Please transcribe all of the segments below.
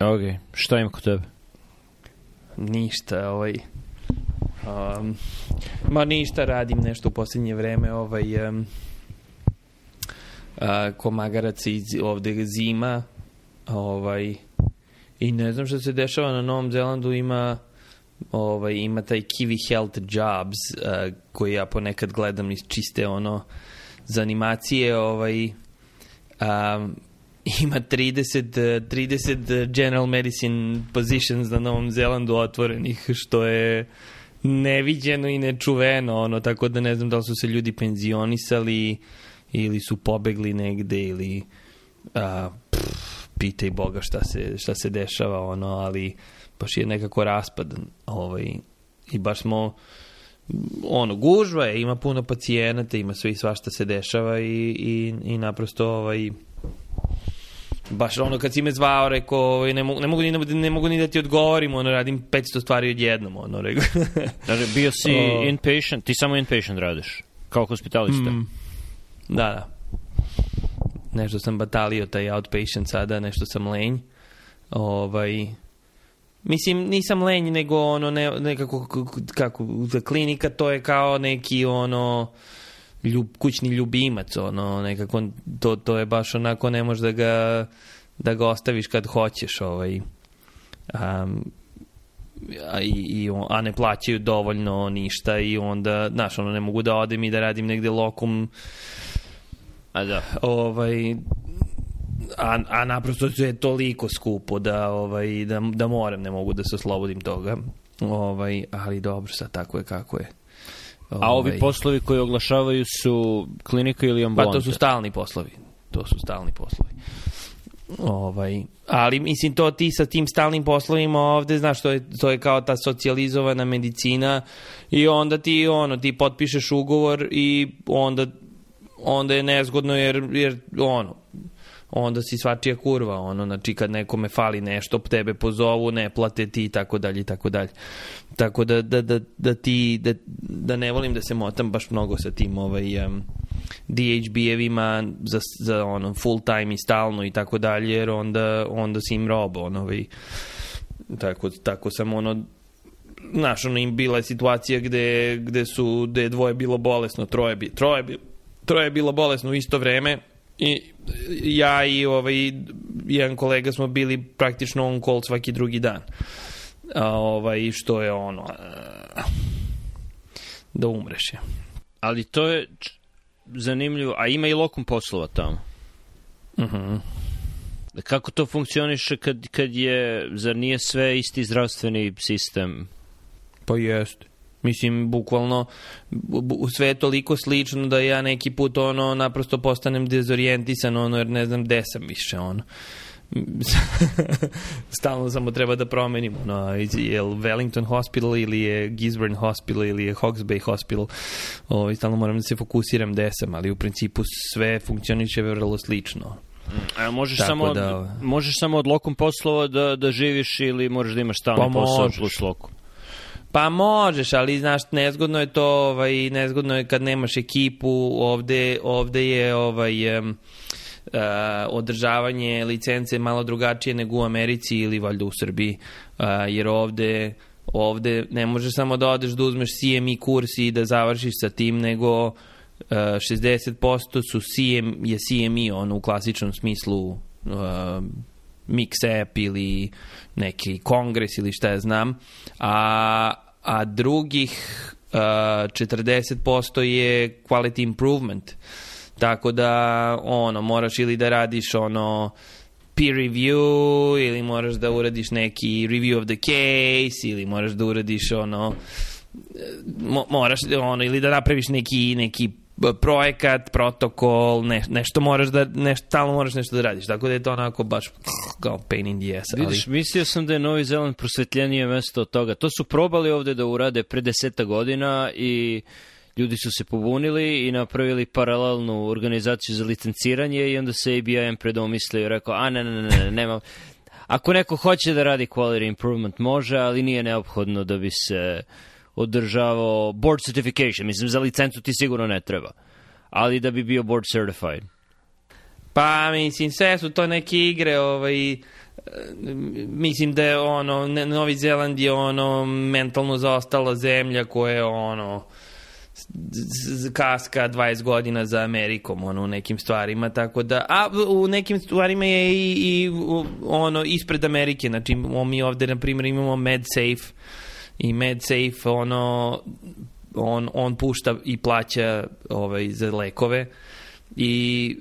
Ok, šta ima kod tebe? Ništa, ovaj... Um, ma ništa, radim nešto u posljednje vreme, ovaj... Um, a, ko magarac iz ovde zima, ovaj... I ne znam šta se dešava na Novom Zelandu, ima ovaj, ima taj Kiwi Health Jobs uh, koji ja ponekad gledam iz čiste ono za animacije ovaj, um, ima 30, 30 general medicine positions na Novom Zelandu otvorenih, što je neviđeno i nečuveno, ono, tako da ne znam da li su se ljudi penzionisali ili su pobegli negde ili a, pff, pitaj Boga šta se, šta se dešava, ono, ali baš je nekako raspad ovaj, i baš smo ono, gužva je, ima puno pacijenata, ima sve i svašta se dešava i, i, i naprosto ovaj, baš ono kad si me zvao rekao ovaj, ne, mogu, ne, mogu ni, ne mogu ni da ti odgovorim ono radim 500 stvari odjednom ono rekao. Znači bio si o... inpatient ti samo inpatient radiš kao hospitalista. Mm, da da. Nešto sam batalio taj outpatient sada nešto sam lenj. Ovaj Mislim, nisam lenj, nego ono, ne, nekako, kako, za klinika to je kao neki, ono, ljub, kućni ljubimac, ono, nekako, to, to je baš onako, ne možeš da ga, da ga ostaviš kad hoćeš, ovaj, um, a, i, i, a ne plaćaju dovoljno ništa i onda, znaš, ono, ne mogu da odem i da radim negde lokum, a da, ovaj, a, a naprosto je toliko skupo da, ovaj, da, da moram, ne mogu da se oslobodim toga. Ovaj, ali dobro, sad tako je kako je. Ovaj, a ovi poslovi koji oglašavaju su klinika ili ambulanta? Pa to su stalni poslovi. To su stalni poslovi. Ovaj, ali mislim to ti sa tim stalnim poslovima ovde, znaš, to je, to je kao ta socijalizovana medicina i onda ti ono, ti potpišeš ugovor i onda onda je nezgodno jer, jer ono, onda si svačija kurva, ono, znači kad nekome fali nešto, tebe pozovu, ne plate ti i tako dalje i tako dalje. Tako da, da, da, da ti, da, da ne volim da se motam baš mnogo sa tim ovaj, um, DHB-evima za, za ono, full time i stalno i tako dalje, jer onda, onda si im robo, ono, ovaj, tako, tako sam ono, znaš, ono im bila je situacija gde, gde su, gde je dvoje bilo bolesno, troje, bi, troje, bi, troje je bilo bolesno u isto vreme, I ja i ovaj, jedan kolega smo bili praktično on call svaki drugi dan. A, ovaj, što je ono... A, da umreš je. Ali to je zanimljivo. A ima i lokum poslova tamo. Uh mhm. -huh. Kako to funkcioniše kad, kad je, zar nije sve isti zdravstveni sistem? Pa jeste. Mislim, bukvalno, sve je toliko slično da ja neki put, ono, naprosto postanem dezorijentisan, ono, jer ne znam gde sam više, ono. stalno samo treba da promenim ono, je li Wellington Hospital ili je Gisborne Hospital ili je Hawks Bay Hospital o, ovaj, stalno moram da se fokusiram gde sam ali u principu sve funkcioniše vrlo slično A možeš Tako samo da, od, možeš samo od lokom poslova da, da živiš ili možeš da imaš stalni pa posao možeš. plus lokum? Pa možeš, ali znaš, nezgodno je to, ovaj, nezgodno je kad nemaš ekipu, ovde, ovde je ovaj, um, uh, održavanje licence malo drugačije nego u Americi ili valjda u Srbiji, uh, jer ovde ovde ne možeš samo da odeš da uzmeš CME kurs i da završiš sa tim, nego uh, 60% su CM, je CME, ono u klasičnom smislu uh, mix app ili neki kongres ili šta ja znam, a, a drugih uh, 40% je quality improvement. Tako da, ono, moraš ili da radiš ono peer review ili moraš da uradiš neki review of the case ili moraš da uradiš ono mo, moraš ono ili da napraviš neki neki projekat, protokol, ne, nešto moraš da, nešto, stalno moraš nešto da radiš. Tako da je to onako baš kao pain in the ass. Ali... Vidiš, mislio sam da je Novi Zeland prosvetljenije mesto od toga. To su probali ovde da urade pre deseta godina i ljudi su se pobunili i napravili paralelnu organizaciju za licenciranje i onda se ABIM predomislio i rekao, a ne, ne, ne, ne, nema... Ako neko hoće da radi quality improvement, može, ali nije neophodno da bi se održavao board certification. Mislim, za licencu ti sigurno ne treba. Ali da bi bio board certified. Pa, mislim, sve su to neke igre, ovaj, mislim da je ono Novi Zeland je ono mentalno zaostala zemlja koja je ono kaska 20 godina za Amerikom ono u nekim stvarima tako da a u nekim stvarima je i, i ono ispred Amerike znači mi ovde na primjer imamo MedSafe i MedSafe ono on, on pušta i plaća ovaj, za lekove i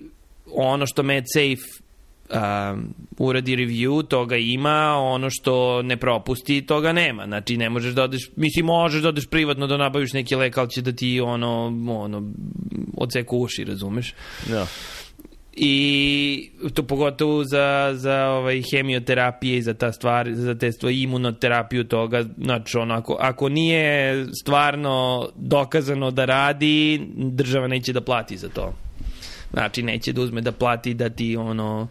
ono što MedSafe um, uradi review, toga ima, ono što ne propusti, toga nema. Znači, ne možeš da odeš, mislim, možeš da odeš privatno da nabaviš neki lek, ali će da ti ono, ono, odseku uši, razumeš? Da. I to pogotovo za, za ovaj, hemioterapije i za ta stvar, za te stvari, imunoterapiju toga, znači onako, ako nije stvarno dokazano da radi, država neće da plati za to. Znači, neće da uzme da plati da ti ono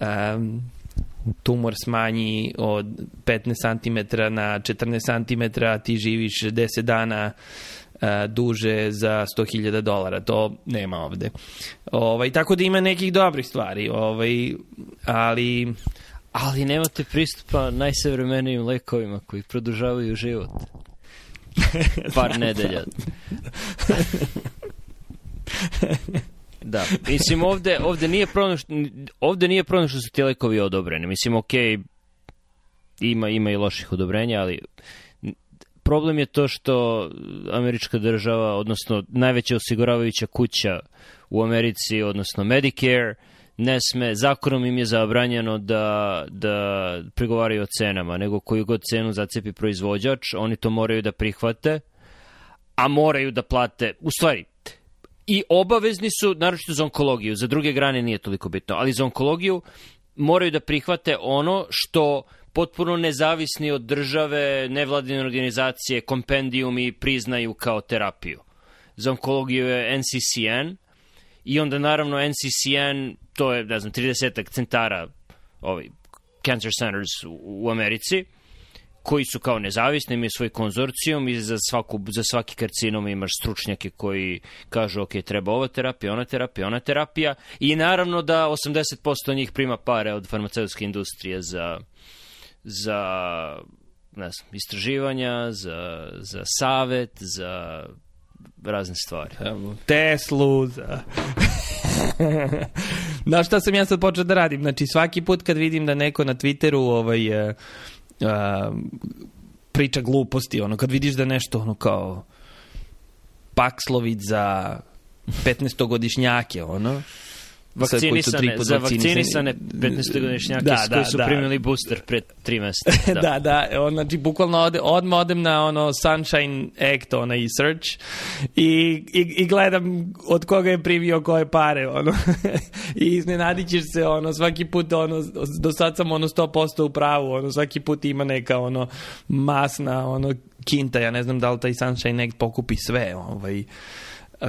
um, tumor smanji od 15 cm na 14 cm, a ti živiš 10 dana duže za 100.000 dolara. To nema ovde. Ovaj, tako da ima nekih dobrih stvari, ovaj, ali Ali nemate pristupa najsavremenijim lekovima koji produžavaju život. Par nedelja. Da, mislim ovde, ovde nije problem što, ovde nije problem što su ti lekovi odobreni. Mislim, ok, ima, ima i loših odobrenja, ali problem je to što američka država, odnosno najveća osiguravajuća kuća u Americi, odnosno Medicare, ne sme, zakonom im je zabranjeno da, da pregovaraju o cenama, nego koju god cenu zacepi proizvođač, oni to moraju da prihvate, a moraju da plate, u stvari, i obavezni su, naročito za onkologiju, za druge grane nije toliko bitno, ali za onkologiju moraju da prihvate ono što potpuno nezavisni od države, nevladine organizacije, kompendijumi priznaju kao terapiju. Za onkologiju je NCCN i onda naravno NCCN, to je, ne znam, 30 centara ovaj, cancer centers u, u Americi, koji su kao nezavisni, imaju svoj konzorcijum i za, svaku, za svaki karcinom imaš stručnjake koji kažu ok, treba ova terapija, ona terapija, ona terapija i naravno da 80% njih prima pare od farmaceutske industrije za, za ne znam, istraživanja, za, za savet, za razne stvari. Teslu, za... Znaš šta sam ja sad počeo da radim? Znači, svaki put kad vidim da neko na Twitteru ovaj, uh, priča gluposti, ono, kad vidiš da nešto, ono, kao Paxlovid za 15-godišnjake, ono, Vakcinisane, za vakcinisane 15-godišnjake Da, da, koji su da. primili booster pre tri meseca. Da, da, da on, znači bukvalno ode, odmah odem na ono Sunshine Act, onaj search i, i, i gledam od koga je primio koje pare, ono. I iznenadit ćeš se, ono, svaki put, ono, do sad sam, ono, 100% u pravu, ono, svaki put ima neka, ono, masna, ono, kinta, ja ne znam da li taj Sunshine Act pokupi sve, ovaj,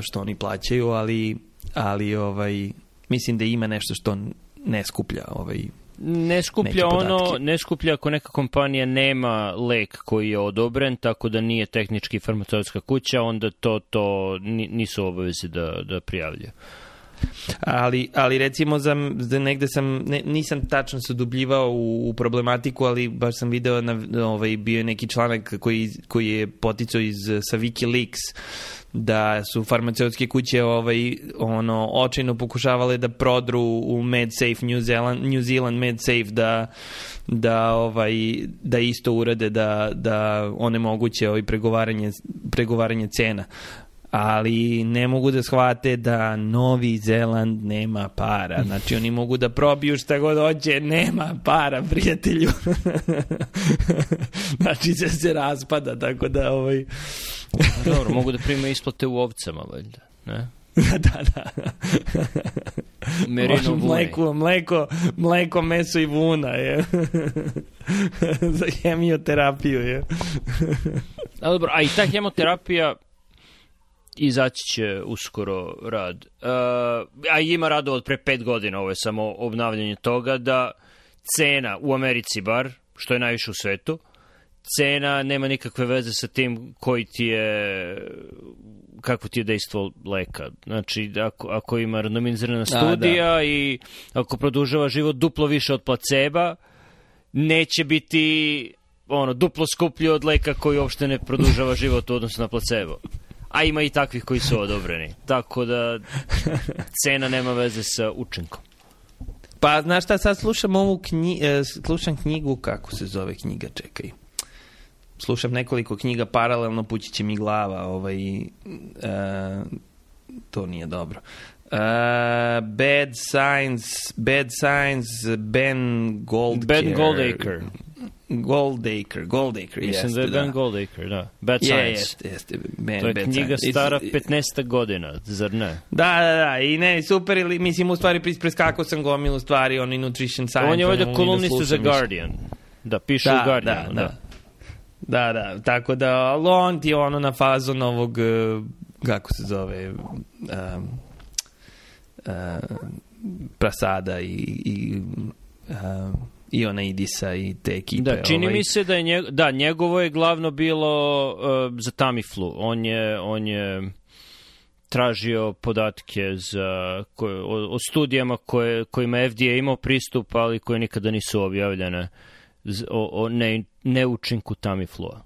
što oni plaćaju, ali, ali, ovaj, mislim da ima nešto što ne skuplja, ovaj, Ne skuplja ono, ne skuplja ako neka kompanija nema lek koji je odobren, tako da nije tehnički farmaceutska kuća, onda to, to ni- nisu obavezi da, da prijavljaju. Ali, ali recimo za, za negde sam, ne, nisam tačno se dubljivao u, u problematiku, ali baš sam video na, ovaj, bio je neki članak koji, koji je poticao iz, sa Wikileaks da su farmaceutske kuće ovaj ono očajno pokušavale da prodru u MedSafe New Zealand New Zealand MedSafe da da ovaj da isto urade da da onemoguće ovaj pregovaranje pregovaranje cena ali ne mogu da shvate da Novi Zeland nema para. Znači, oni mogu da probiju šta god hoće, nema para, prijatelju. znači, se se raspada, tako da, ovaj... Dobro, mogu da prime isplate u ovcama, valjda. Ne? da, da. Merino Može vune. mleko, mleko, mleko, meso i vuna, je. Za hemioterapiju, je. A dobro, a i ta hemoterapija izaći će uskoro rad. Uh, a ima rado od pre pet godina, ovo je samo obnavljanje toga, da cena u Americi bar, što je najviše u svetu, cena nema nikakve veze sa tim koji ti je kako ti je dejstvo leka. Znači, ako, ako ima randomizirana studija i ako produžava život duplo više od placeba, neće biti ono, duplo skuplji od leka koji uopšte ne produžava život u odnosu na placebo. A ima i takvih koji su odobreni. Tako da cena nema veze sa učinkom. Pa, znaš šta, sad slušam ovu knji, e, slušam knjigu, kako se zove knjiga, čekaj. Slušam nekoliko knjiga paralelno, pući će mi glava, ovaj, e, to nije dobro. Uh, Bad Signs, Bad Signs, Ben Goldacre. Ben Goldacre. Goldacre, Goldacre, Mislim jeste, da je Ben da. Goldacre, da. Bad Je, Science. jeste, jeste. Ben, To je Bad knjiga Science. stara It's- 15 godina, zar ne? Da, da, da, i ne, super, ili, mislim, u stvari pres- preskakao sam gomilu stvari, oni Nutrition Science. On je ovdje ni da kolumnista za slušam više. Guardian. Da, piše Da, u Guardianu, da, da. da. Da, da, tako da, ali on ti je ono na fazon ovog, eh, kako se zove, um, uh, prasada i, i um, Iona Idisa i te ekipe. Da, čini ovaj. mi se da je njeg, da, njegovo je glavno bilo uh, za Tamiflu. On je, on je tražio podatke za, koje, o, o studijama koje, kojima je FDA imao pristup, ali koje nikada nisu objavljene o, o ne, neučinku Tamiflua.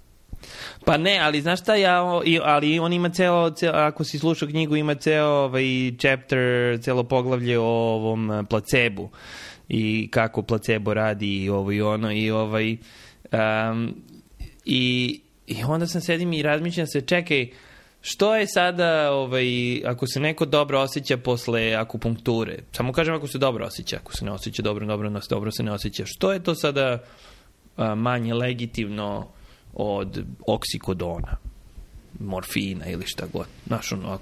Pa ne, ali znaš šta ja, i- ali on ima celo, celo ako si slušao knjigu, ima ceo ovaj chapter, celo poglavlje o ovom eh, placebu i kako placebo radi i ovo i ono i ovaj um, i, i onda sam sedim i razmišljam se, čekaj, što je sada, ovaj, ako se neko dobro osjeća posle akupunkture, samo kažem ako se dobro osjeća, ako se ne osjeća dobro, dobro, no, dobro se ne osjeća, što je to sada a, manje legitimno od oksikodona, morfina ili šta god. Znaš, ono,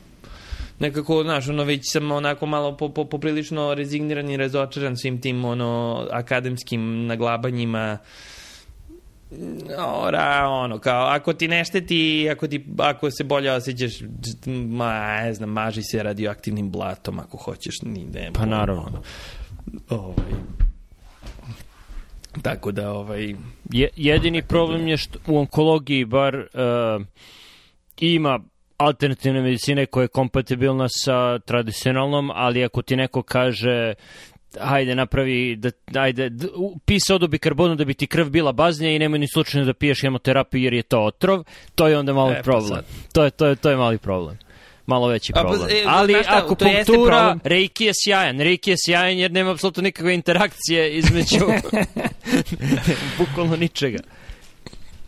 nekako, znaš, ono, već sam onako malo po, po, poprilično rezigniran i razočaran svim tim, ono, akademskim naglabanjima Ora, ono, kao, ako ti ne šteti, ako, ti, ako se bolje osjećaš, ma, ne znam, maži se radioaktivnim blatom ako hoćeš, ni ne. Pa naravno. Ono, ovaj, tako da, ovaj, Je, jedini problem je što u onkologiji bar uh, ima alternativne medicine koja je kompatibilna sa tradicionalnom, ali ako ti neko kaže hajde napravi da ajde d- u- pi sodu bikarbonu da bi ti krv bila baznija i nemoj ni slučajno da piješ hemoterapiju jer je to otrov, to je onda mali E, pa problem. sad. To je to je to je mali problem. Malo veći A, pa, problem. e, Ali šta, akupunktura, problem. reiki je sjajan. Reiki je sjajan jer nema apsolutno nikakve interakcije između bukvalno ničega.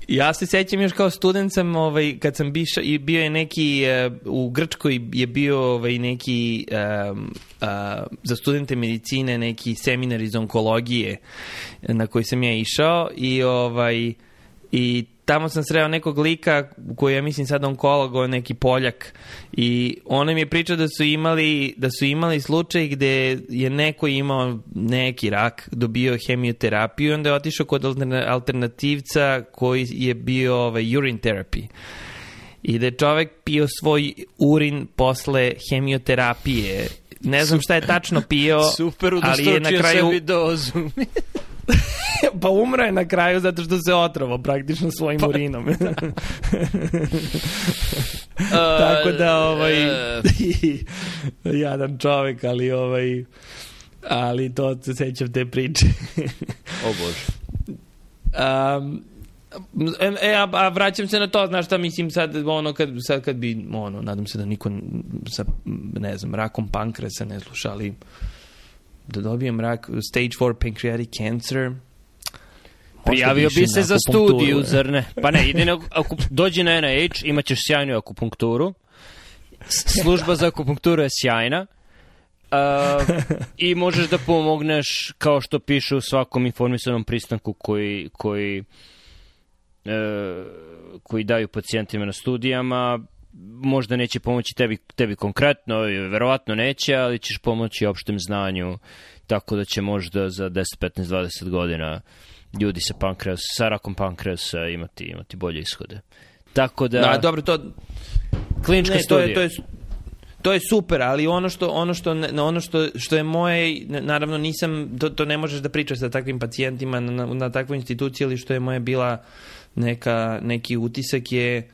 Ja se sećam još kao student sam, ovaj, kad sam biša, bio je neki, uh, u Grčkoj je bio ovaj, neki, um, uh, za studente medicine, neki seminar iz onkologije na koji sam ja išao i ovaj, i tamo sam sreo nekog lika koji ja mislim sad onkolog, on je neki Poljak i on nam je pričao da su imali da su imali slučaj gde je neko imao neki rak, dobio hemioterapiju i onda je otišao kod alterna- alternativca koji je bio ovaj, urine therapy i da je čovek pio svoj urin posle hemioterapije ne znam šta je tačno pio Super, ali je na kraju dozu. pa umro je na kraju zato što se otrovao praktično svojim urinom. Tako da ovaj E, jadan čovek, ali ovaj ali to se sećam te priče. o bože. Um, e, a, a vraćam se na to, znaš šta mislim sad, ono, kad, sad kad bi, ono, nadam se da niko sa, ne znam, rakom pankresa ne sluša, ali da dobijem rak, stage 4 pancreatic cancer, Prijavio bi se za studiju, zar ne? Pa ne, idi na, aku, dođi na NIH, imat ćeš sjajnu akupunkturu. Služba za akupunkturu je sjajna. Uh, I možeš da pomogneš kao što piše u svakom informisanom pristanku koji, koji, e, koji daju pacijentima na studijama. Možda neće pomoći tebi, tebi konkretno, verovatno neće, ali ćeš pomoći opštem znanju, tako da će možda za 10, 15, 20 godina ljudi sa pankreas, sa rakom pankreasa imati, imati bolje ishode. Tako da, Da, dobro, to, klinička ne, to studija. je, to je, to je super, ali ono što ono što ne- ono što što je moje naravno nisam to, to ne možeš da pričaš sa takvim pacijentima na, na, na takvoj instituciji, ali što je moja bila neka neki utisak je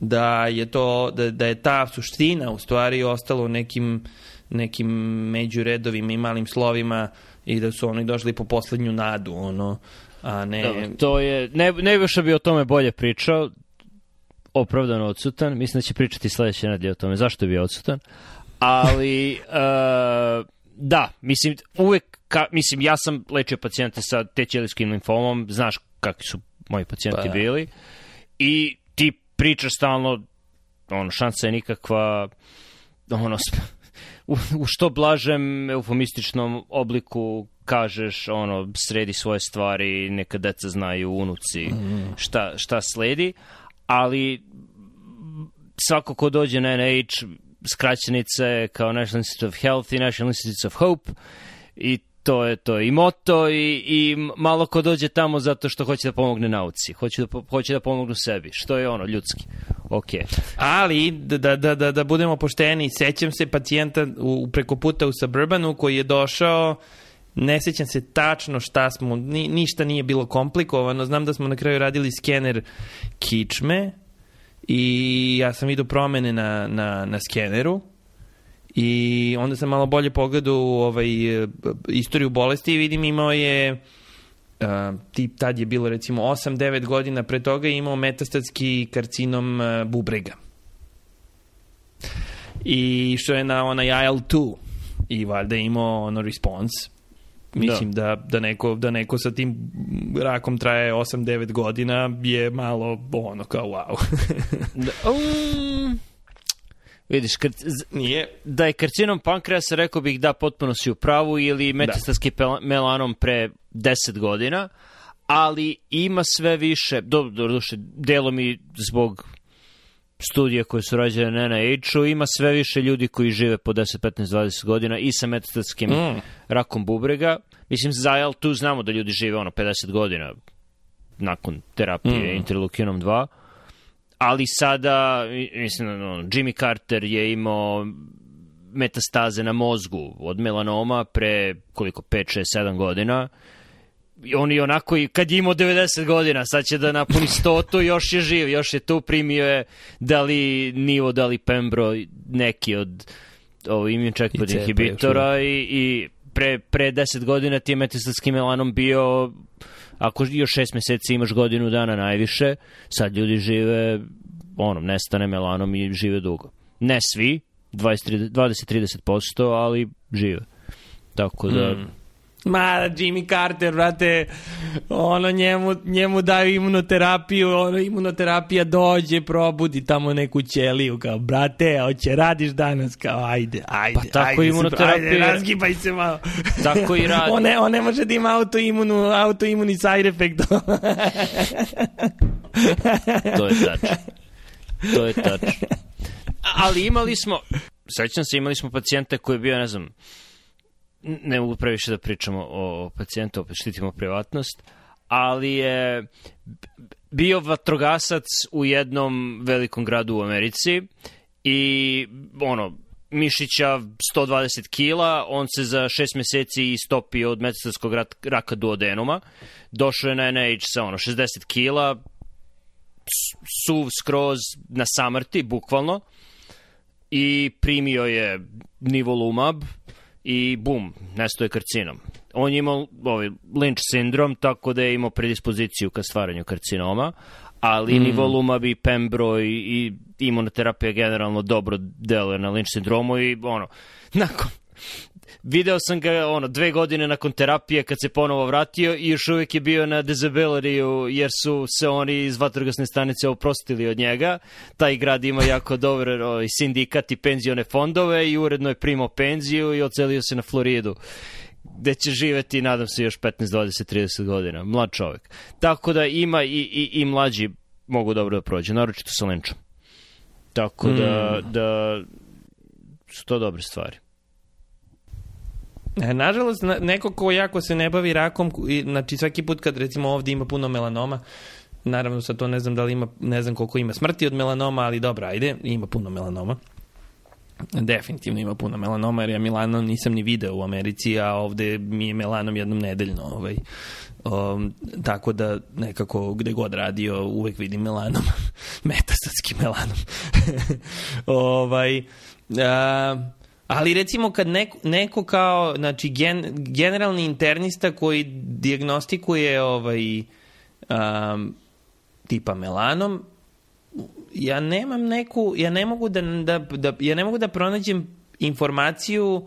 da je to da, da je ta suština u stvari ostala u nekim nekim međuredovima i malim slovima i da su oni došli po poslednju nadu ono a ne... Dobro, to je, ne, ne bi bi o tome bolje pričao, opravdano odsutan, mislim da će pričati sledeće nedelje o tome zašto je bio odsutan, ali uh, da, mislim, uvek, ka, mislim, ja sam lečio pacijente sa tećelijskim limfomom, znaš kakvi su moji pacijenti Pa. bili, i ti pričaš stalno, ono, šansa je nikakva, ono, u, u što blažem eufemističnom obliku kažeš, ono, sredi svoje stvari, neka deca znaju, unuci, šta, šta sledi, ali svako ko dođe na NH, skraćenice kao National Institute of Health i National Institute of Hope i to je to i moto i, i malo ko dođe tamo zato što hoće da pomogne nauci, hoće da, hoće da pomognu sebi, što je ono ljudski. Ok. Ali, da, da, da, da, da budemo pošteni, sećam se pacijenta u, preko puta u Suburbanu koji je došao ne sećam se tačno šta smo, ni, ništa nije bilo komplikovano, znam da smo na kraju radili skener kičme i ja sam vidio promene na, na, na skeneru i onda sam malo bolje pogledao u ovaj, istoriju bolesti i vidim imao je uh, tip tad je bilo recimo 8-9 godina pre toga je imao metastatski karcinom uh, bubrega. I što je na onaj IL-2 i valjda je imao ono response. Mislim da. da, neko, da neko sa tim rakom traje 8-9 godina je malo ono kao wow. Da, um, vidiš, kad, z- Nije. da je karcinom pankreasa, rekao bih da potpuno si u pravu, ili metastatski pel- melanom pre 10 godina, ali ima sve više, do, do duše, delom i zbog studije koje su rađene na NIH-u, ima sve više ljudi koji žive po 10, 15, 20 godina i sa metastatskim Mm. rakom bubrega. Mislim, za IL-2 znamo da ljudi žive ono 50 godina nakon terapije Mm. interleukinom 2, ali sada, mislim, Jimmy Carter je imao metastaze na mozgu od melanoma pre koliko, 5, 6, 7 godina. I on je onako, i kad je imao 90 godina, sad će da napuni 100, još je živ, još je tu, primio je da li nivo, da li pembro, neki od ovo, immune checkpoint I cepa inhibitora i, i pre, pre 10 godina ti je metastatski melanom bio ako još 6 meseci imaš godinu dana najviše, sad ljudi žive ono, nestane melanom i žive dugo. Ne svi, 20-30%, ali žive. Tako da, Mm. Ma, Jimmy Carter, brate, ono njemu, njemu daju imunoterapiju, ono imunoterapija dođe, probudi tamo neku ćeliju, kao, brate, hoće radiš danas, kao, ajde, ajde, Pa tako ajde, imunoterapija- ajde, razgibaj se malo. Tako i radi. on, ne, on ne može da ima autoimunu, autoimuni side effect. to je tačno. To je tačno. Ali imali smo, sećam se, imali smo pacijenta koji je bio, ne znam, ne mogu previše da pričamo o pacijentu, opet štitimo privatnost, ali je bio vatrogasac u jednom velikom gradu u Americi i ono, mišića 120 kila, on se za šest meseci istopio od metastatskog rak- raka duodenuma, došao je na NH sa ono 60 kila, suv skroz na samrti, bukvalno, i primio je nivolumab i bum, nesto je karcinom. On je imao ovaj, Lynch sindrom, tako da je imao predispoziciju ka stvaranju karcinoma, ali mm. nivolumab i pembro i, i imunoterapija generalno dobro deluje na Lynch sindromu i ono, nakon video sam ga ono dve godine nakon terapije kad se ponovo vratio i još uvijek je bio na disability jer su se oni iz vatrogasne stanice oprostili od njega. Taj grad ima jako dobre ovaj, sindikat i penzione fondove i uredno je primao penziju i ocelio se na Floridu gde će živeti, nadam se, još 15, 20, 30 godina. Mlad čovjek. Tako da ima i, i, i mlađi mogu dobro da prođe, naročito sa lenčom. Tako da, da su to dobre stvari. E, Nažalost, na- neko ko jako se ne bavi rakom, znači svaki put kad recimo ovde ima puno melanoma, naravno sad to ne znam da li ima, ne znam koliko ima smrti od melanoma, ali dobro, ajde, ima puno melanoma. Definitivno ima puno melanoma, jer ja melanom nisam ni video u Americi, a ovde mi je melanom jednom nedeljno. Ovaj. Um, tako da nekako gde god radio uvek vidim melanom. Metastatski melanom. ovaj, a, Ali recimo kad neko, neko kao, znači gen, generalni internista koji diagnostikuje ovaj, um, tipa melanom, ja nemam neku, ja ne mogu da, da, da, ja ne mogu da pronađem informaciju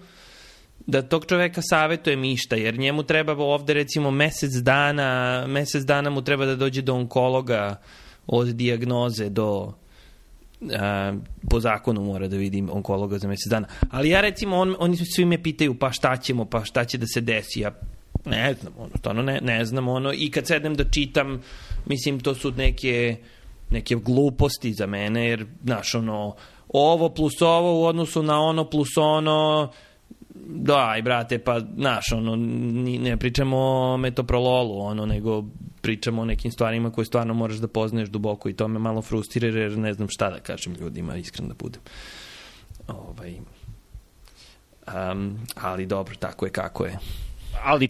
da tog čoveka savetuje mišta, jer njemu treba ovde recimo mesec dana, mesec dana mu treba da dođe do onkologa od diagnoze do a, po zakonu mora da vidim onkologa za mesec dana. Ali ja recimo, on, oni svi me pitaju pa šta ćemo, pa šta će da se desi. Ja ne znam, ono, stvarno ne, ne znam, ono, i kad sednem da čitam, mislim, to su neke, neke gluposti za mene, jer, znaš, ono, ovo plus ovo u odnosu na ono plus ono, daj, brate, pa, znaš, ono, ne pričamo o metoprololu, ono, nego pričamo o nekim stvarima koje stvarno moraš da poznaješ duboko i to me malo frustrira jer ne znam šta da kažem ljudima, iskreno da budem. Ovaj, um, ali dobro, tako je kako je. Ali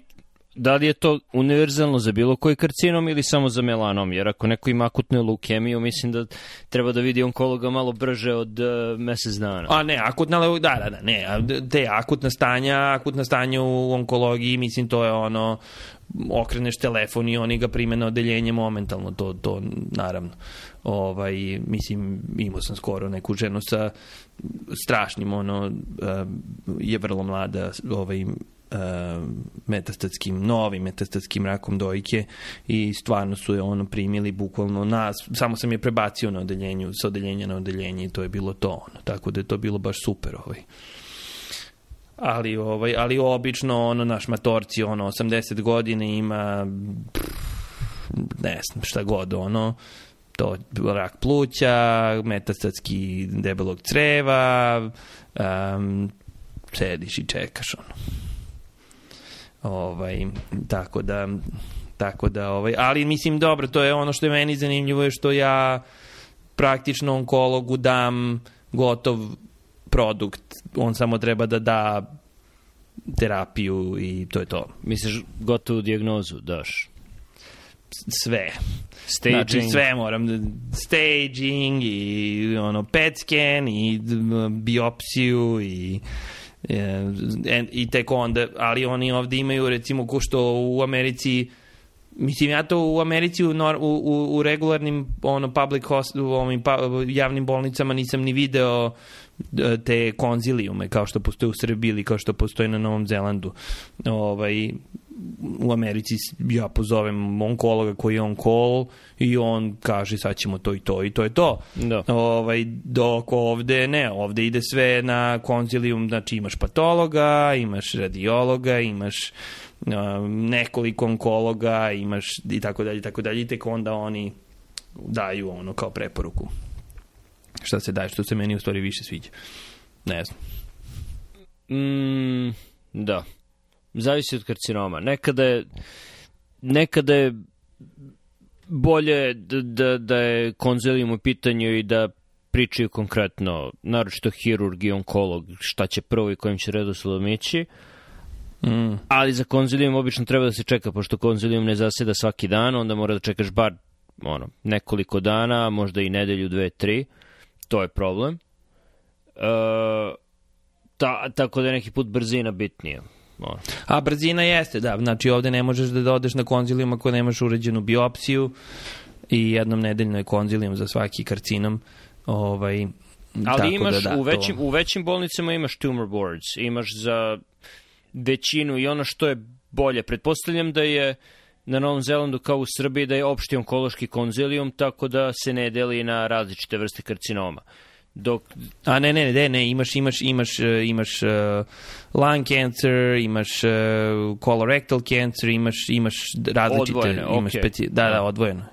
da li je to univerzalno za bilo koji karcinom ili samo za melanom? Jer ako neko ima akutnu leukemiju, mislim da treba da vidi onkologa malo brže od uh, mesec dana. A ne, akutna leukemija, da, da, da, ne, te akutna stanja, akutna stanja u onkologiji, mislim to je ono, okreneš telefon i oni ga prime na odeljenje momentalno, to, to naravno. Ovaj, mislim, imao sam skoro neku ženu sa strašnim, ono, je vrlo mlada, ovaj, metastatskim, novim metastatskim rakom dojke i stvarno su je ono primili bukvalno nas, samo sam je prebacio na odeljenju, sa odeljenja na odeljenje i to je bilo to, ono, tako da je to bilo baš super ovaj ali ovaj ali obično ono naš matorci ono 80 godina ima ne znam šta god ono to rak pluća, metastatski debelog creva, um, sediš i čekaš ono. Ovaj, tako da tako da ovaj ali mislim dobro to je ono što je meni zanimljivo je što ja praktično onkologu dam gotov produkt on samo treba da da terapiju i to je to. Misliš gotovu diagnozu daš? Sve. Staging. Znači sve moram. Da, staging i ono PET scan i biopsiju i e, i tek onda, ali oni ovde imaju recimo ko što u Americi Mislim, ja to u Americi u, u, u regularnim ono, public host, u ovim pa, javnim bolnicama nisam ni video te konzilijume kao što postoje u Srbiji ili kao što postoje na Novom Zelandu. Ovaj, u Americi ja pozovem onkologa koji je on call i on kaže sad ćemo to i to i to je to. Da. Ovaj, dok ovde ne, ovde ide sve na konzilijum, znači imaš patologa, imaš radiologa, imaš uh, nekoliko onkologa, imaš i tako dalje, i tako dalje, i tek onda oni daju ono kao preporuku šta se daje, što se meni u stvari više sviđa. Ne znam. Mm, da. Zavisi od karcinoma. Nekada je, nekada je bolje da, da, da je konzelijum u pitanju i da pričaju konkretno, naročito hirurg i onkolog, šta će prvo i kojim će redosledom ići. Mm. Ali za konzilijum obično treba da se čeka, pošto konzilijum ne zaseda svaki dan, onda mora da čekaš bar ono, nekoliko dana, možda i nedelju, dve, tri. To je problem. E, ta, tako da je neki put brzina bitnija. A brzina jeste, da. Znači ovde ne možeš da odeš na konzilijum ako nemaš uređenu biopsiju i jednom nedeljno je konzilijum za svaki karcinom. Ovaj, Ali imaš da, da, u, većim, to... u većim bolnicama imaš tumor boards, imaš za većinu i ono što je bolje. Pretpostavljam da je na Novom Zelandu kao u Srbiji da je opšti onkološki konzilijum, tako da se ne deli na različite vrste karcinoma. Dok... A ne, ne, ne, ne, imaš, imaš, imaš, e, imaš uh, lung cancer, imaš uh, colorectal cancer, imaš, imaš različite... Odvojene, imaš okay. speci... Da, da, odvojeno.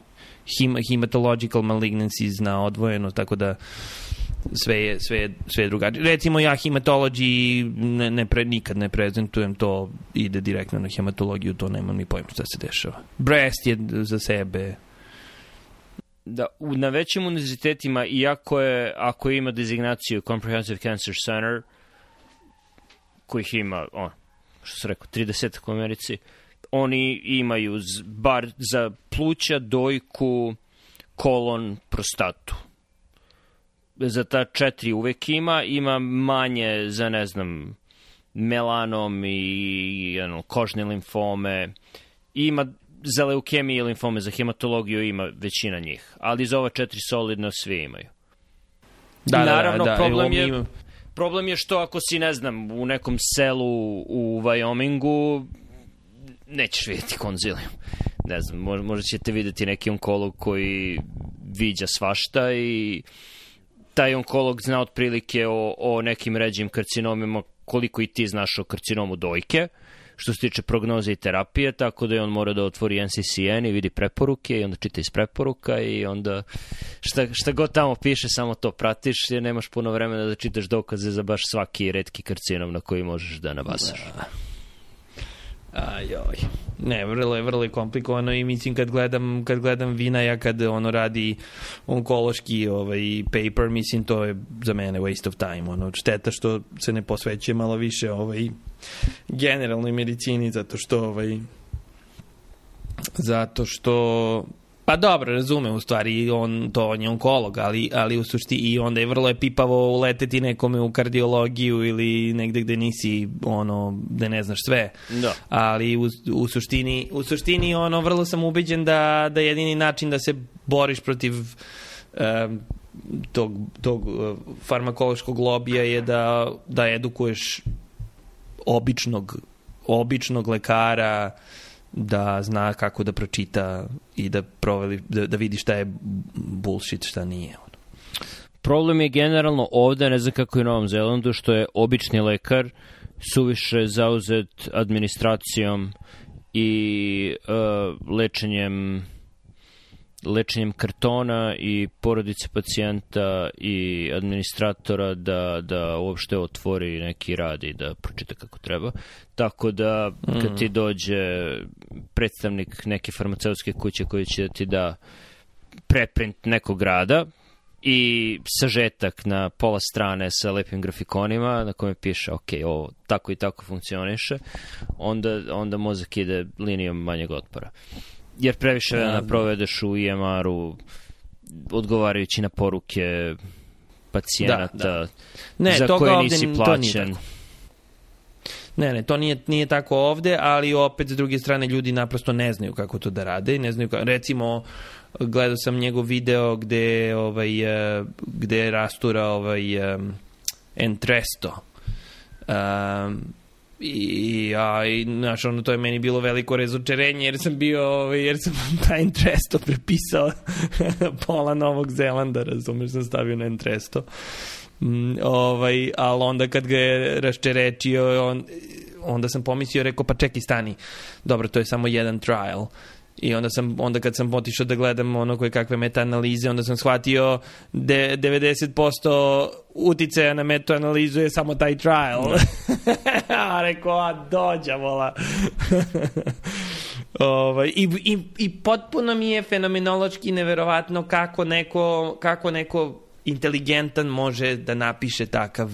Hem, hematological malignancies na odvojeno, tako da sve je, sve je, sve je drugačije. Recimo ja hematology ne, ne pre, nikad ne prezentujem to, ide direktno na hematologiju, to nemam ni pojma šta se dešava. Breast je za sebe, da u, na većim univerzitetima, iako je, ako ima dezignaciju Comprehensive Cancer Center, kojih ima, on, što se rekao, 30 u Americi, oni imaju z, bar za pluća, dojku, kolon, prostatu. Za ta četiri uvek ima, ima manje za, ne znam, melanom i ano, kožne limfome, ima za leukemije i limfome, za hematologiju ima većina njih, ali za ova četiri solidno svi imaju. Da, Naravno, da, da, problem je- Problem je što ako si, ne znam, u nekom selu u Wyomingu, nećeš vidjeti konzilijum. Ne znam, možda, ćete vidjeti neki onkolog koji viđa svašta i taj onkolog zna otprilike o, o nekim ređim karcinomima koliko i ti znaš o karcinomu dojke, što se tiče prognoze i terapije, tako da je on mora da otvori NCCN i vidi preporuke i onda čita iz preporuka i onda šta, šta god tamo piše, samo to pratiš jer nemaš puno vremena da čitaš dokaze za baš svaki redki karcinom na koji možeš da nabasaš. Ajoj. Ne, vrlo je, vrlo je komplikovano i mislim kad gledam, kad gledam Vinaja kad ono radi onkološki ovaj, paper, mislim to je za mene waste of time. Ono, šteta što se ne posvećuje malo više ovaj, generalnoj medicini zato što ovaj, zato što Pa dobro, razumem u stvari, on, to on je onkolog, ali, ali u sušti i onda je vrlo je pipavo uleteti nekome u kardiologiju ili negde gde nisi, ono, gde ne znaš sve. Da. Ali u, u, suštini, u suštini ono, vrlo sam ubeđen da, da jedini način da se boriš protiv um, tog, tog uh, farmakološkog lobija je da, da edukuješ običnog običnog lekara da zna kako da pročita i da proveli, da, da vidi šta je bullshit, šta nije. Problem je generalno ovde, ne znam kako je u Novom Zelandu, što je obični lekar suviše zauzet administracijom i uh, lečenjem lečenjem kartona i porodice pacijenta i administratora da, da uopšte otvori neki rad i da pročita kako treba. Tako da kad ti dođe predstavnik neke farmaceutske kuće koji će da ti da preprint nekog rada i sažetak na pola strane sa lepim grafikonima na kome piše ok, ovo tako i tako funkcioniše, onda, onda mozak ide linijom manjeg otpora. Jer previše vremena provedeš u IMR-u odgovarajući na poruke pacijenata Da, Ne, za toga koje nisi plaćen. Ne, ne, to nije, nije tako ovde, ali opet s druge strane ljudi naprosto ne znaju kako to da rade i ne znaju kako, recimo gledao sam njegov video gde ovaj eh, gde rastura ovaj um, Entresto. Um, i a i znaš ono to je meni bilo veliko razočarenje jer sam bio ovaj, jer sam taj Entresto prepisao pola Novog Zelanda razumeš sam stavio na Entresto Mm, ovaj, ali onda kad ga je raščerečio, on, onda sam pomislio, rekao, pa čekaj, stani, dobro, to je samo jedan trial. I onda sam onda kad sam otišao da gledam ono koje kakve meta-analize, onda sam shvatio de, 90% uticaja na meta-analizu je samo taj trial. a rekao, a dođa, vola. ovaj, i, i, I potpuno mi je fenomenološki neverovatno kako neko, kako neko inteligentan može da napiše takav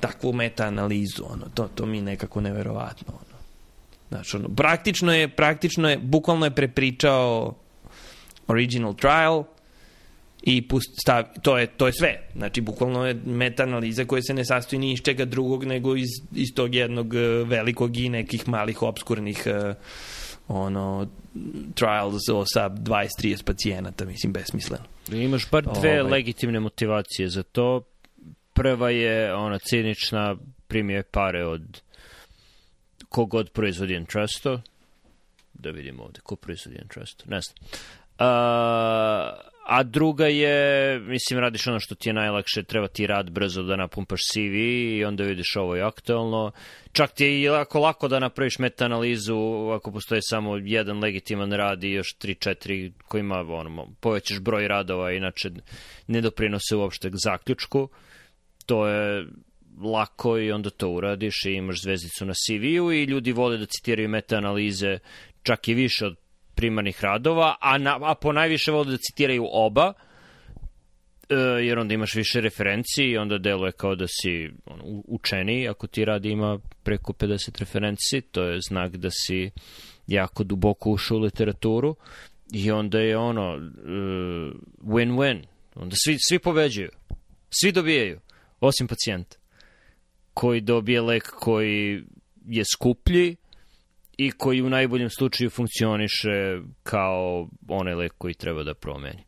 takvu meta-analizu, ono, to, to mi je nekako neverovatno, ono. Znači, ono, praktično je, praktično je, bukvalno je prepričao original trial i pust, stav, to, je, to je sve. Znači, bukvalno je meta-analiza koja se ne sastoji ni iz čega drugog nego iz, iz tog jednog eh, velikog i nekih malih obskurnih eh, ono trials o sa 20-30 pacijenata, mislim, besmisleno. Imaš bar dve Ovaj. legitimne motivacije za to. Prva je ona cinična, primio je pare od kogod proizvodi Entrusto. Da vidimo ovde, ko proizvodi Entrusto, ne znam. A, a druga je, mislim, radiš ono što ti je najlakše, treba ti rad brzo da napumpaš CV i onda vidiš ovo je aktualno. Čak ti je i lako, lako da napraviš meta-analizu ako postoji samo jedan legitiman rad i još 3-4 kojima ono, povećaš broj radova, inače ne doprinose uopšte k zaključku. To je lako i onda to uradiš i imaš zvezdicu na CV-u i ljudi vole da citiraju meta-analize čak i više od primarnih radova, a, na, a po najviše vole da citiraju oba, e, jer onda imaš više referenci i onda deluje kao da si ono, u- učeniji. Ako ti rad ima preko 50 referenci, to je znak da si jako duboko ušao u literaturu i onda je ono e, win-win. Onda svi, svi pobeđuju. Svi dobijaju, osim pacijenta koji dobije lek koji je skuplji i koji u najboljem slučaju funkcioniše kao onaj lek koji treba da promeni.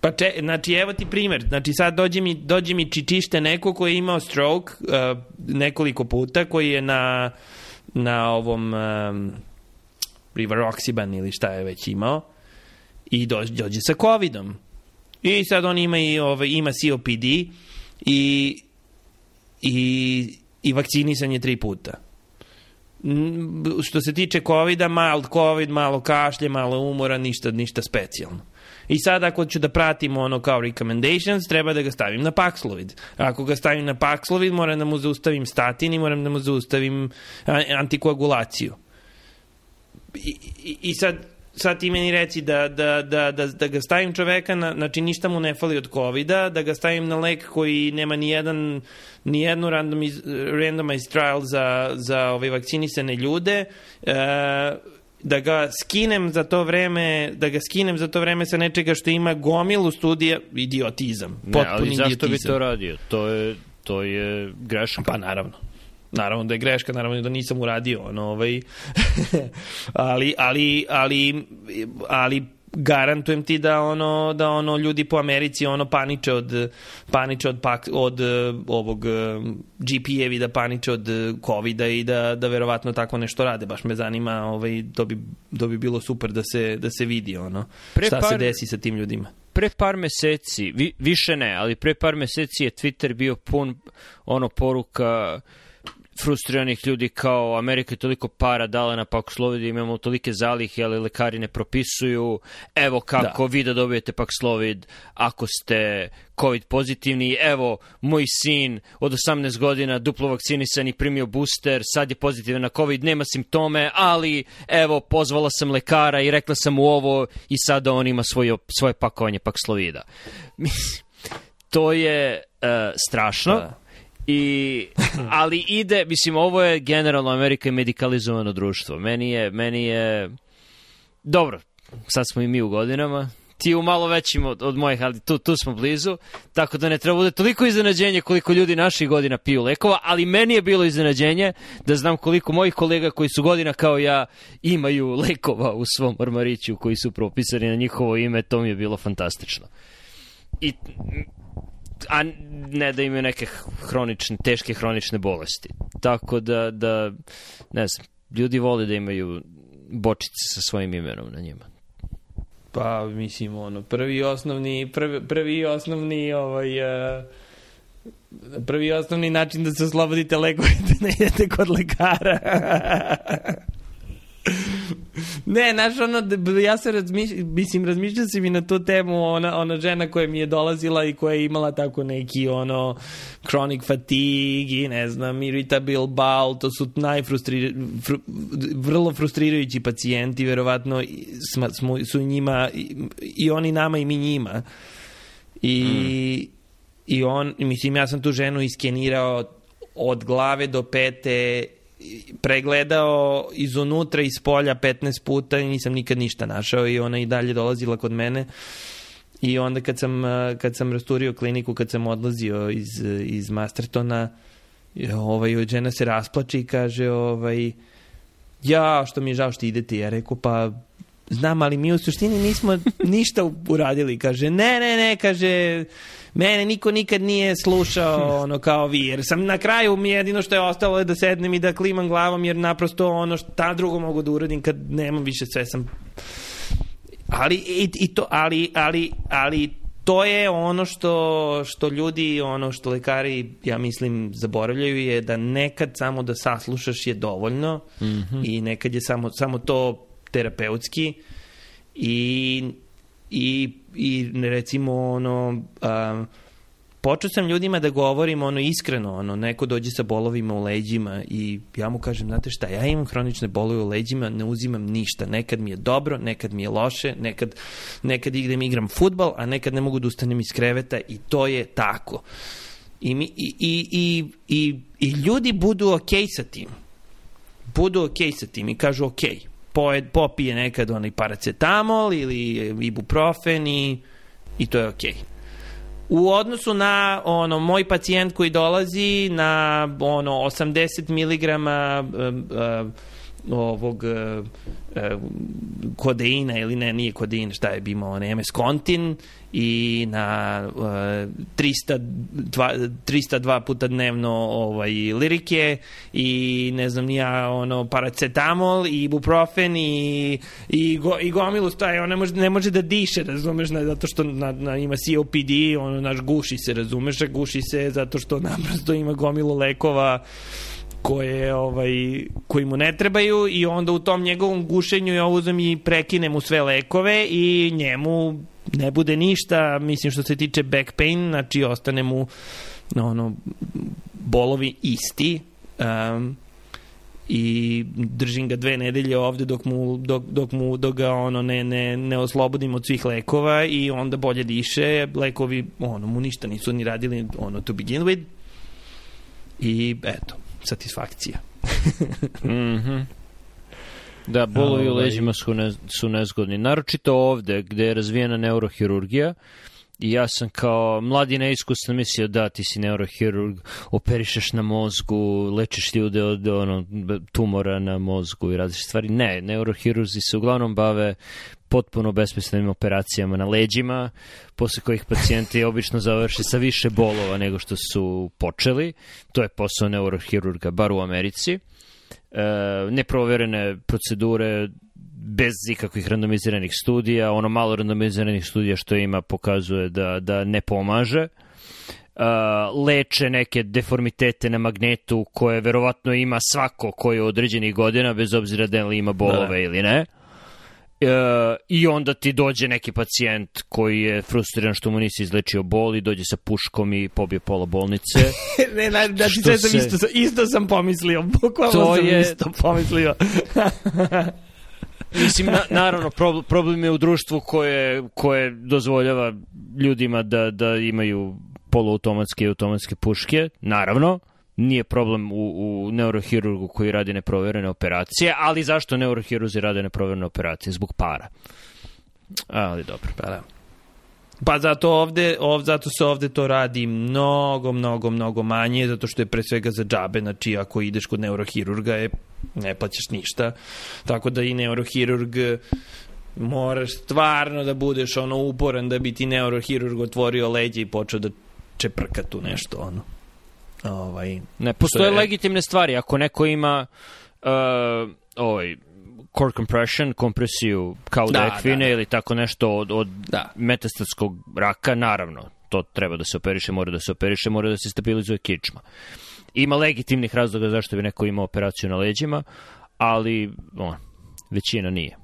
Pa če, znači evo ti primer, znači sad dođe mi, dođe mi čičište neko koji je imao stroke uh, nekoliko puta, koji je na, na ovom um, Rivaroxaban ili šta je već imao i dođe, dođe sa covidom. I sad on ima i ovaj, ima COPD i i, i vakcinisan je tri puta. Što se tiče COVID-a, mild COVID, malo kašlje, malo umora, ništa, ništa specijalno. I sad ako ću da pratim ono kao recommendations, treba da ga stavim na Paxlovid. Ako ga stavim na Paxlovid, moram da mu zaustavim statin i moram da mu zaustavim antikoagulaciju. I, i, i sad sad ti meni reci da, da, da, da, da ga stavim čoveka, na, znači ništa mu ne fali od covid da ga stavim na lek koji nema ni jedan ni jednu randomiz, randomized trial za, za ove vakcinisane ljude, e, da ga skinem za to vreme, da ga skinem za to vreme sa nečega što ima gomilu studija, idiotizam. Ne, ali zašto idiotizam. bi to radio? To je, to je greška. Pa naravno. Naravno da je greška, naravno da nisam uradio, ono, ovaj, ali, ali, ali, ali garantujem ti da ono da ono ljudi po Americi ono paniče od paniče od pak, od ovog GP-evi da paniče od kovida i da da verovatno tako nešto rade. Baš me zanima ovaj to bi to bi bilo super da se da se vidi ono pre šta par, se desi sa tim ljudima. Pre par meseci vi, više ne ali pre par meseci je Twitter bio pun ono poruka uh, frustriranih ljudi kao Amerika je toliko para dala na Paxlovid, imamo tolike zalihe, ali lekari ne propisuju. Evo kako da. vi da dobijete Paxlovid ako ste COVID pozitivni. Evo, moj sin od 18 godina duplo vakcinisan i primio booster, sad je pozitivan na COVID, nema simptome, ali evo, pozvala sam lekara i rekla sam mu ovo i sada on ima svoje, svoje pakovanje Paxlovida. to je uh, strašno. Da I, ali ide, mislim, ovo je generalno Amerika je medikalizovano društvo. Meni je, meni je, dobro, sad smo i mi u godinama, ti u malo većim od, od mojih, ali tu, tu smo blizu, tako da ne treba bude toliko iznenađenje koliko ljudi naših godina piju lekova, ali meni je bilo iznenađenje da znam koliko mojih kolega koji su godina kao ja imaju lekova u svom ormariću koji su propisani na njihovo ime, to mi je bilo fantastično. I a ne da imaju neke hronične, teške hronične bolesti. Tako da, da ne znam, ljudi vole da imaju bočice sa svojim imenom na njima. Pa, mislim, ono, prvi osnovni, prvi, prvi osnovni, ovaj, uh, prvi osnovni način da se oslobodite lekove da ne idete kod lekara. ne, znaš, ono, ja se razmišljam, mislim, razmišljam se mi na tu temu, ona, ona žena koja mi je dolazila i koja je imala tako neki, ono, chronic fatigue i ne znam, irritable bowel, to su najfrustri, fru, vrlo frustrirajući pacijenti, verovatno smo, smo, su njima, i, i oni nama i mi njima. I, mm. i on, mislim, ja sam tu ženu iskenirao od glave do pete pregledao iz unutra iz polja 15 puta i nisam nikad ništa našao i ona i dalje dolazila kod mene. I onda kad sam, kad sam rasturio kliniku, kad sam odlazio iz, iz Mastertona ovaj, žena se rasplače i kaže ovaj, ja, što mi je žao što idete, ja rekao, pa znam, ali mi u suštini nismo ništa uradili, kaže, ne, ne, ne, kaže, mene niko nikad nije slušao ono kao vi, jer sam na kraju mi jedino što je ostalo je da sednem i da klimam glavom, jer naprosto ono šta drugo mogu da uradim kad nemam više sve sam ali i, i to ali ali ali to je ono što što ljudi ono što lekari ja mislim zaboravljaju je da nekad samo da saslušaš je dovoljno mm -hmm. i nekad je samo samo to terapeutski i i, i recimo ono um, počeo sam ljudima da govorim ono iskreno, ono neko dođe sa bolovima u leđima i ja mu kažem, znate šta, ja imam hronične bolove u leđima, ne uzimam ništa, nekad mi je dobro, nekad mi je loše, nekad, nekad idem igram futbal, a nekad ne mogu da ustanem iz kreveta i to je tako. I, mi, i, i, i, i, i ljudi budu okej okay sa tim. Budu okej okay sa tim i kažu okej. Okay pojed, popije nekad onaj paracetamol ili ibuprofen i, i to je okej. Okay. u odnosu na ono moj pacijent koji dolazi na ono 80 mg uh, uh, ovog uh, kodeina ili ne, nije kodein, šta je bimo, on MS Contin i na uh, 300, 2, 302 puta dnevno ovaj, lirike i ne znam nija ono paracetamol i ibuprofen i, i, go, i gomilu staje, on ne može, ne može da diše, razumeš, ne, zato što na, na, ima COPD, ono, naš guši se, razumeš, guši se zato što naprosto ima gomilu lekova koje ovaj koji mu ne trebaju i onda u tom njegovom gušenju ja uzem i prekinem mu sve lekove i njemu ne bude ništa, mislim što se tiče back pain, znači ostane mu ono bolovi isti. Um, i držim ga dve nedelje ovde dok mu, dok, dok mu dok ga ono ne, ne, ne oslobodim od svih lekova i onda bolje diše lekovi ono mu ništa nisu ni radili ono to begin with i eto satisfakcija. mm -hmm. Da, bolovi u ovaj. leđima su, ne, su nezgodni. Naročito ovde, gde je razvijena neurohirurgija, I ja sam kao mladi neiskusan mislio da ti si neurohirurg, operišeš na mozgu, lečiš ljude od ono, tumora na mozgu i različite stvari. Ne, neurohirurzi se uglavnom bave potpuno besmislenim operacijama na leđima, posle kojih pacijenti obično završe sa više bolova nego što su počeli. To je posao neurohirurga, bar u Americi. E, neproverene procedure bez ikakvih randomiziranih studija, ono malo randomiziranih studija što ima pokazuje da, da ne pomaže. Uh, leče neke deformitete na magnetu koje verovatno ima svako koji je određenih godina, bez obzira da li ima bolove da. ili ne. Uh, I onda ti dođe neki pacijent koji je frustriran što mu nisi izlečio bol i dođe sa puškom i pobije pola bolnice. ne, ne, da ti sam isto, isto sam pomislio, bukvalno sam je... isto pomislio. Mislim, na, naravno, problem je u društvu koje, koje dozvoljava ljudima da, da imaju poluautomatske i automatske puške, naravno. Nije problem u, u neurohirurgu koji radi neproverene operacije, ali zašto neurohirurzi rade neproverene operacije? Zbog para. Ali dobro. Pa da. Pa zato ovde, ov, zato se ovde to radi mnogo, mnogo, mnogo manje, zato što je pre svega za džabe, znači ako ideš kod neurohirurga je, ne plaćaš ništa, tako da i neurohirurg moraš stvarno da budeš ono uporan da bi ti neurohirurg otvorio leđe i počeo da čeprka tu nešto ono. Ovaj, ne, postoje je... legitimne stvari. Ako neko ima uh, ovaj, core compression, kompresiju kao da, ekvine da, da. ili tako nešto od, od da. metastatskog raka, naravno, to treba da se operiše, mora da se operiše, mora da se stabilizuje kičma. Ima legitimnih razloga zašto bi neko imao operaciju na leđima, ali on, većina nije.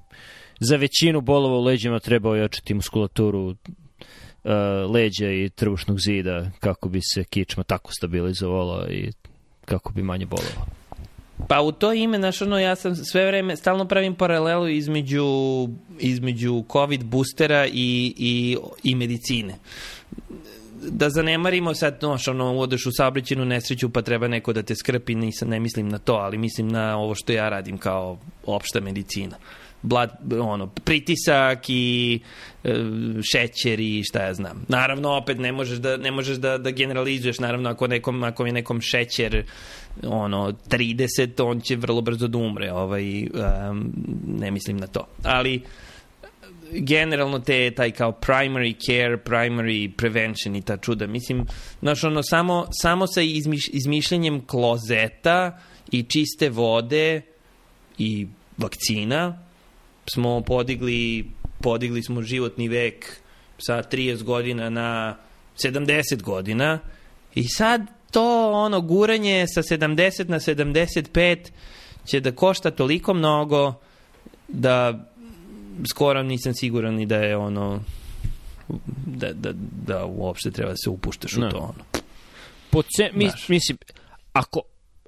Za većinu bolova u leđima treba ojačati muskulaturu uh, leđa i trbušnog zida kako bi se kičma tako stabilizovala i kako bi manje bolovalo. Pa u to ime, znaš, ono, ja sam sve vreme, stalno pravim paralelu između, između COVID boostera i, i, i medicine da zanemarimo sad, znaš, ono, odeš u saobraćenu nesreću pa treba neko da te skrpi, nisam, ne mislim na to, ali mislim na ovo što ja radim kao opšta medicina. Blood, ono, pritisak i e, šećer i šta ja znam. Naravno, opet ne možeš da, ne možeš da, da generalizuješ, naravno, ako, nekom, ako je nekom šećer ono, 30, on će vrlo brzo da umre, ovaj, um, ne mislim na to. Ali, generalno te taj kao primary care, primary prevention i ta čuda. Mislim, znaš, ono, samo, samo sa izmiš, klozeta i čiste vode i vakcina smo podigli, podigli smo životni vek sa 30 godina na 70 godina i sad to ono guranje sa 70 na 75 će da košta toliko mnogo da skoro nisam siguran ni da je ono da, da, da uopšte treba da se upuštaš no. u to ono. Po ce, mis, mislim, ako,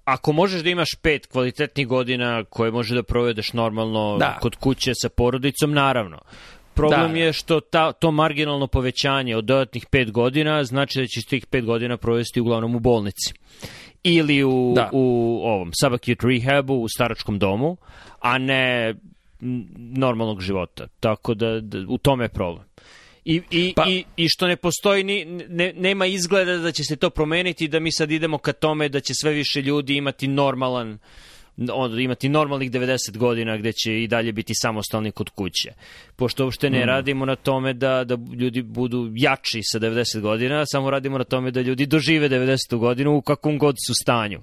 ako možeš da imaš pet kvalitetnih godina koje može da provedeš normalno da. kod kuće sa porodicom, naravno. Problem da. je što ta, to marginalno povećanje od dodatnih pet godina znači da ćeš tih pet godina provesti uglavnom u bolnici ili u, da. u ovom subacute rehabu, u staračkom domu, a ne normalnog života. Tako da, da u tome je problem. I, i, Pa- i, i što ne postoji, ni, ne, nema izgleda da će se to promeniti, da mi sad idemo ka tome da će sve više ljudi imati normalan on, imati normalnih 90 godina gde će i dalje biti samostalni kod kuće. Pošto uopšte ne radimo na tome da, da ljudi budu jači sa 90 godina, samo radimo na tome da ljudi dožive 90. godinu u kakvom god su stanju.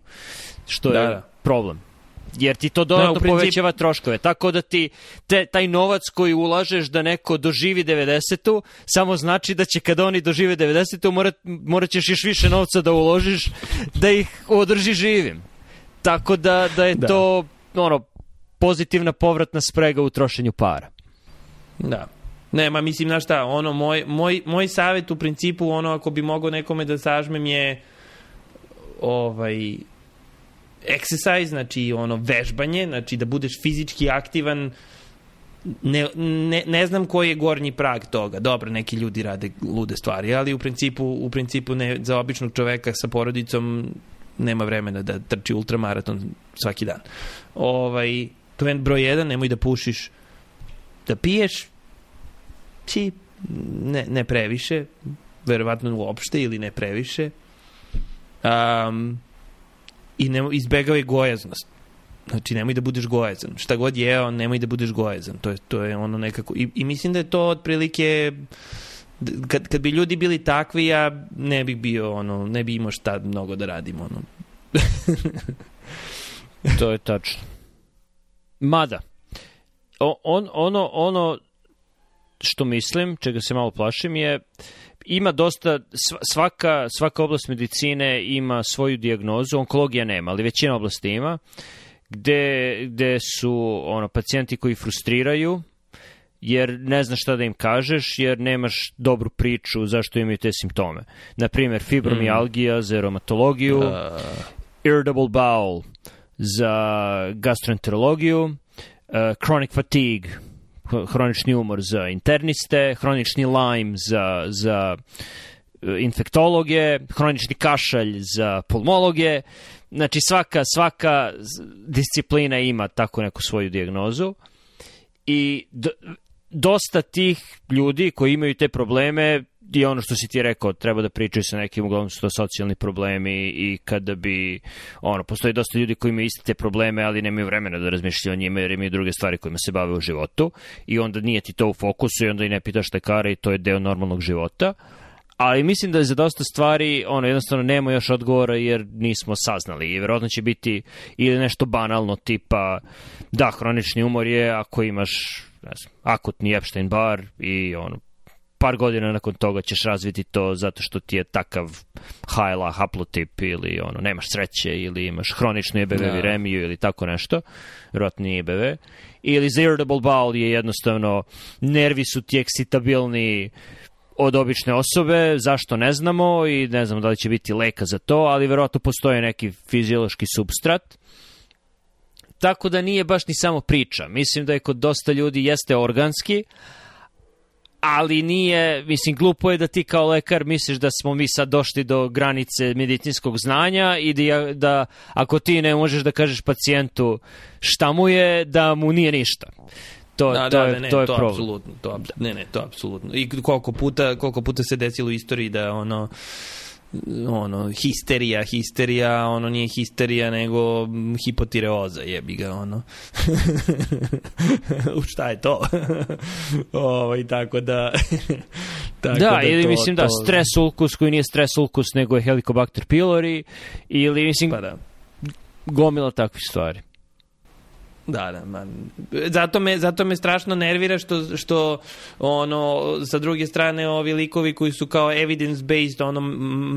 Što je Da, da. problem. Jer ti to dodatno Da, u principu- povećava troškove. Tako da ti te, taj novac koji ulažeš da neko doživi 90. samo znači da će kada oni dožive 90. Morat, morat ćeš još više novca da uložiš da ih održi živim. Tako da, da je Da. to ono, pozitivna povratna sprega u trošenju para. Da. Ne, ma mislim, znaš šta, ono, moj, moj, moj savjet u principu, ono, ako bi mogao nekome da sažmem je ovaj exercise, znači ono vežbanje, znači da budeš fizički aktivan ne, ne, ne znam koji je gornji prag toga. Dobro, neki ljudi rade lude stvari, ali u principu, u principu ne, za običnog čoveka sa porodicom nema vremena da trči ultramaraton svaki dan. Ovaj, to je broj jedan, nemoj da pušiš da piješ ti ne, ne previše verovatno uopšte ili ne previše. Um, i ne, izbegavaj gojaznost. Znači nemoj da budeš gojazan. Šta god jeo nemoj da budeš gojazan. To je, to je ono nekako i, i mislim da je to otprilike d- kad, kad bi ljudi bili takvi ja ne bih bio ono ne bi imao šta mnogo da radim ono To je tačno. Mada, o, on, ono, ono što mislim, čega se malo plašim je ima dosta, sva- svaka, svaka oblast medicine ima svoju dijagnozu, onkologija nema, ali većina oblasti ima, gde, gde su ono, pacijenti koji frustriraju, jer ne znaš šta da im kažeš, jer nemaš dobru priču zašto imaju te simptome. Naprimjer, fibromijalgija za reumatologiju, irritable bowel za gastroenterologiju, uh, chronic fatigue, hronični umor za interniste, hronični Lyme za, za uh, infektologe, hronični kašalj za pulmologe. Znači svaka, svaka disciplina ima tako neku svoju dijagnozu i dosta tih ljudi koji imaju te probleme je ono što si ti rekao, treba da pričaju sa nekim, uglavnom su to socijalni problemi i kada bi, ono, postoji dosta ljudi koji imaju iste te probleme, ali nemaju vremena da razmišljaju o njima jer imaju druge stvari kojima se bave u životu i onda nije ti to u fokusu i onda i ne pitaš lekara i to je deo normalnog života. Ali mislim da je za dosta stvari, ono, jednostavno nema još odgovora jer nismo saznali i verovatno će biti ili nešto banalno tipa da, hronični umor je ako imaš ne znam, akutni Epstein-Bar i ono, par godina nakon toga ćeš razviti to zato što ti je takav HLA haplotip ili ono, nemaš sreće ili imaš hroničnu EBV Da. viremiju ili tako nešto, verovatno nije EBV. Ili za irritable bowel je jednostavno nervi su ti eksitabilni od obične osobe, zašto ne znamo i ne znamo da li će biti leka za to, ali verovatno postoji neki fiziološki substrat. Tako da nije baš ni samo priča. Mislim da je kod dosta ljudi jeste organski, ali nije, mislim, glupo je da ti kao lekar misliš da smo mi sad došli do granice medicinskog znanja i da, da ako ti ne možeš da kažeš pacijentu šta mu je, da mu nije ništa. To, Da, to, da, je, da, ne, to je to problem. apsolutno, to ne, ne, to apsolutno. I koliko puta, koliko puta se desilo u istoriji da ono ono, histerija, histerija, ono nije histerija, nego hipotireoza, jebi ga, ono. U šta je to? ovaj, tako da... tako Da, ili to- mislim da to- stres ulkus koji nije stres ulkus nego je Helicobacter pylori ili mislim Pa da. gomila takvih stvari. Da, da, man. Zato me, zato me strašno nervira što, što ono, sa druge strane ovi likovi koji su kao evidence based, ono,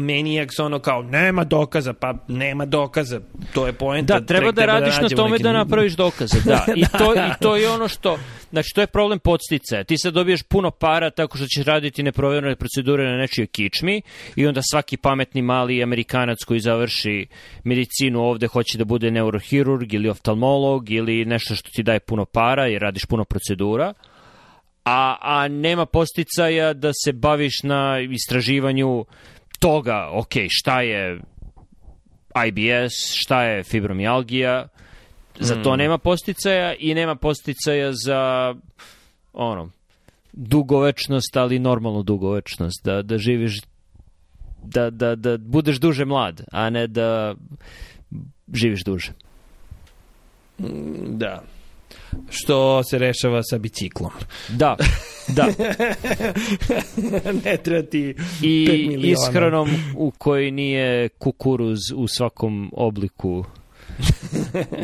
maniacs, ono kao, nema dokaza, pa nema dokaza, to je poenta. Da, treba da radiš na nađemo tome neke- da napraviš dokaze, da. I to, I to je ono što, znači to je problem podsticaja. Ti sad dobiješ puno para tako što ćeš raditi neproverene procedure na nečijoj kičmi i onda svaki pametni mali Amerikanac koji završi medicinu ovde hoće da bude neurohirurg ili oftalmolog ili nešto što ti daje puno para jer radiš puno procedura. A, a nema posticaja da se baviš na istraživanju toga, ok, šta je IBS, šta je fibromijalgija, za to nema posticaja i nema posticaja za ono dugovečnost, ali normalnu dugovečnost, da, da živiš da, da, da budeš duže mlad, a ne da živiš duže. Da. Što se rešava sa biciklom. Da, da. ne treba ti I ishranom u kojoj nije kukuruz u svakom obliku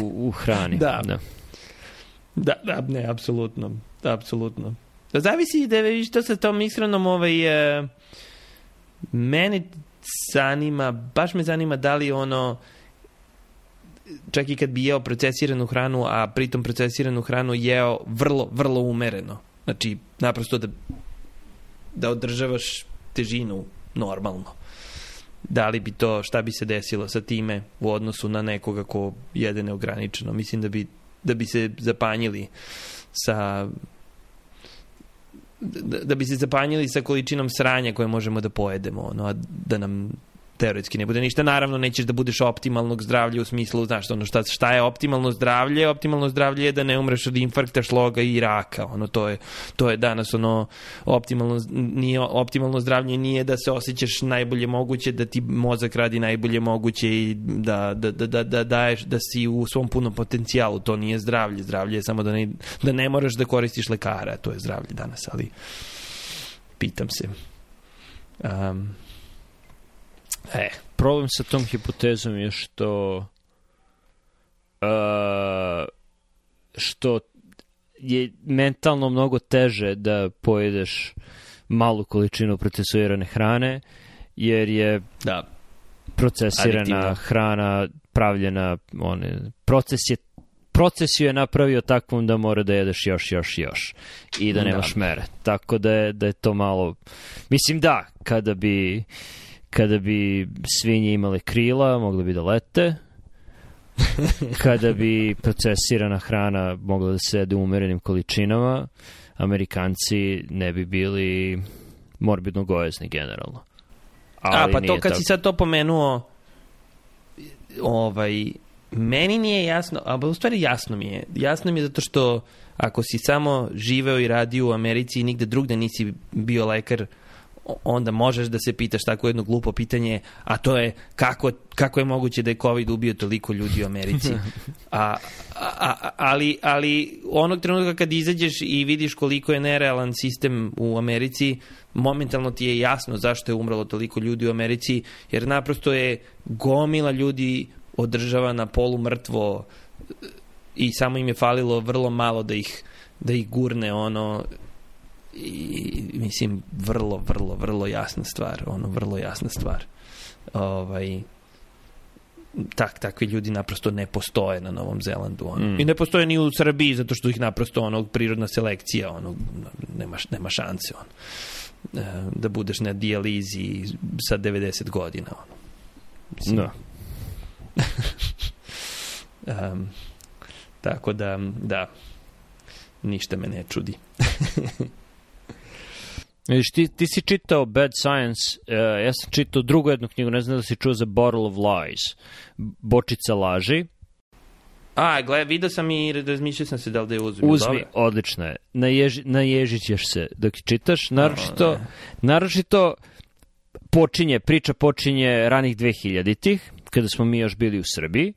u, u hrani. Da. Da, da, ne, apsolutno. Da, apsolutno. Da zavisi da vidiš to sa tom ishranom ovaj, e, mene zanima, baš me zanima da li ono čak i kad bi jeo procesiranu hranu, a pritom procesiranu hranu jeo vrlo, vrlo umereno. Znači, naprosto da, da održavaš težinu normalno. Da li bi to, šta bi se desilo sa time u odnosu na nekoga ko jede neograničeno? Mislim da bi, da bi se zapanjili sa da, da bi se zapanjili sa količinom sranja koje možemo da pojedemo, ono, a da nam teoretski ne bude ništa. Naravno, nećeš da budeš optimalnog zdravlja u smislu, znaš, ono, šta, šta je optimalno zdravlje? Optimalno zdravlje je da ne umreš od infarkta, šloga i raka. Ono, to je, to je danas ono, optimalno, nije, optimalno zdravlje nije da se osjećaš najbolje moguće, da ti mozak radi najbolje moguće i da, da, da, da, da daješ, da si u svom punom potencijalu. To nije zdravlje. Zdravlje je samo da ne, da ne moraš da koristiš lekara. To je zdravlje danas, ali pitam se. Um, E. Problem sa tom hipotezom je što uh, što je mentalno mnogo teže da pojedeš malu količinu procesuirane hrane, jer je da. procesirana Adiktivno. hrana pravljena, one, proces je proces ju je napravio takvom da mora da jedeš još, još, još i da nemaš da. mere. Tako da je, da je to malo... Mislim da, kada bi kada bi svinje imale krila, mogli bi da lete, kada bi procesirana hrana mogla da se jede u umerenim količinama, Amerikanci ne bi bili morbidno gojezni generalno. Ali A, pa to kad tako. si sad to pomenuo, ovaj, meni nije jasno, a u stvari jasno mi je. Jasno mi je zato što ako si samo živeo i radio u Americi i nigde drugde nisi bio lekar, onda možeš da se pitaš tako jedno glupo pitanje, a to je kako, kako je moguće da je COVID ubio toliko ljudi u Americi. A, a, ali, ali onog trenutka kad izađeš i vidiš koliko je nerealan sistem u Americi, momentalno ti je jasno zašto je umrlo toliko ljudi u Americi, jer naprosto je gomila ljudi održavana polumrtvo i samo im je falilo vrlo malo da ih da ih gurne ono i mislim vrlo, vrlo, vrlo jasna stvar, ono, vrlo jasna stvar. Ovaj, tak, takvi ljudi naprosto ne postoje na Novom Zelandu. Ono. Mm. I ne postoje ni u Srbiji, zato što ih naprosto ono, prirodna selekcija, ono, nema, nema šanse. Ono. E, da budeš na dijalizi sa 90 godina. Ono. Mislim, no. um, tako da, da, ništa me ne čudi. Viš, ti, ti si čitao Bad Science, uh, ja sam čitao drugu jednu knjigu, ne znam da si čuo za Bottle of Lies, Bočica laži. A, gled, vidio sam i razmišljao sam se da li da je uzmi. Uzmi, Dobre. odlično je. Naježi, naježit ćeš se dok čitaš. Naročito, no, naročito počinje, priča počinje ranih 2000-ih, kada smo mi još bili u Srbiji.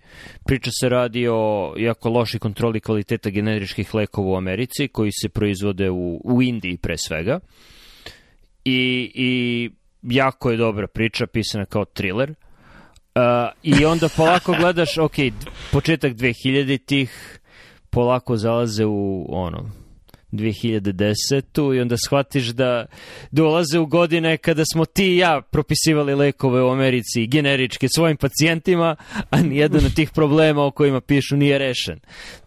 Priča se radi o jako lošoj kontroli kvaliteta generičkih lekova u Americi, koji se proizvode u, u Indiji pre svega i, i jako je dobra priča, pisana kao thriller. Uh, I onda polako gledaš, ok, početak 2000-ih, polako zalaze u ono, 2010. i onda shvatiš da dolaze u godine kada smo ti i ja propisivali lekove u Americi generičke svojim pacijentima, a nijedan od tih problema o kojima pišu nije rešen.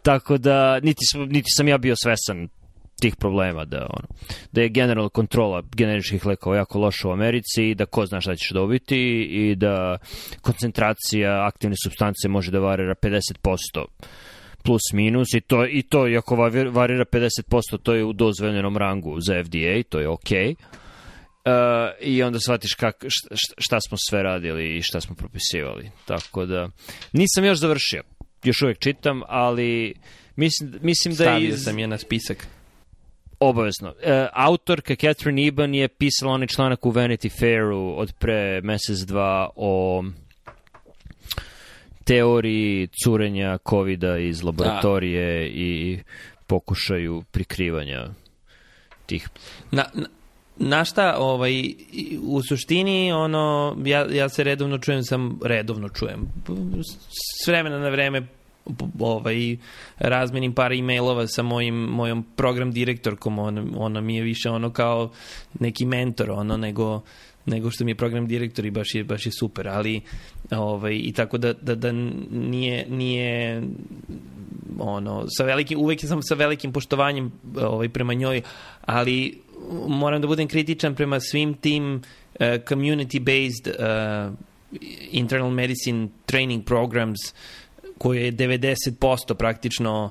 Tako da niti, niti sam ja bio svesan tih problema da ono da je generalna kontrola generičkih lekova jako loša u Americi i da ko zna šta ćeš dobiti i da koncentracija aktivne substance može da varira 50% plus minus i to i to iako varira 50% to je u dozvoljenom rangu za FDA to je okej okay. Uh, i onda shvatiš kak, šta, šta smo sve radili i šta smo propisivali. Tako da, nisam još završio. Još uvek čitam, ali mislim, mislim da Stavio iz... sam je na spisak Obavezno. E, autorka Catherine Eban je pisala onaj članak u Vanity Fairu od pre mesec dva o teoriji curenja covid iz laboratorije da. i pokušaju prikrivanja tih. Na, na, na šta, ovaj, u suštini, ono, ja, ja se redovno čujem, sam redovno čujem. S vremena na vreme ovaj, razmenim par e-mailova sa mojim, mojom program direktorkom, ona, ona mi je više ono kao neki mentor, ono, nego, nego što mi je program direktor i baš je, baš je super, ali ovaj, i tako da, da, da nije, nije ono, sa velikim, uvek sam sa velikim poštovanjem ovaj, prema njoj, ali moram da budem kritičan prema svim tim uh, community-based uh, internal medicine training programs koje je 90% praktično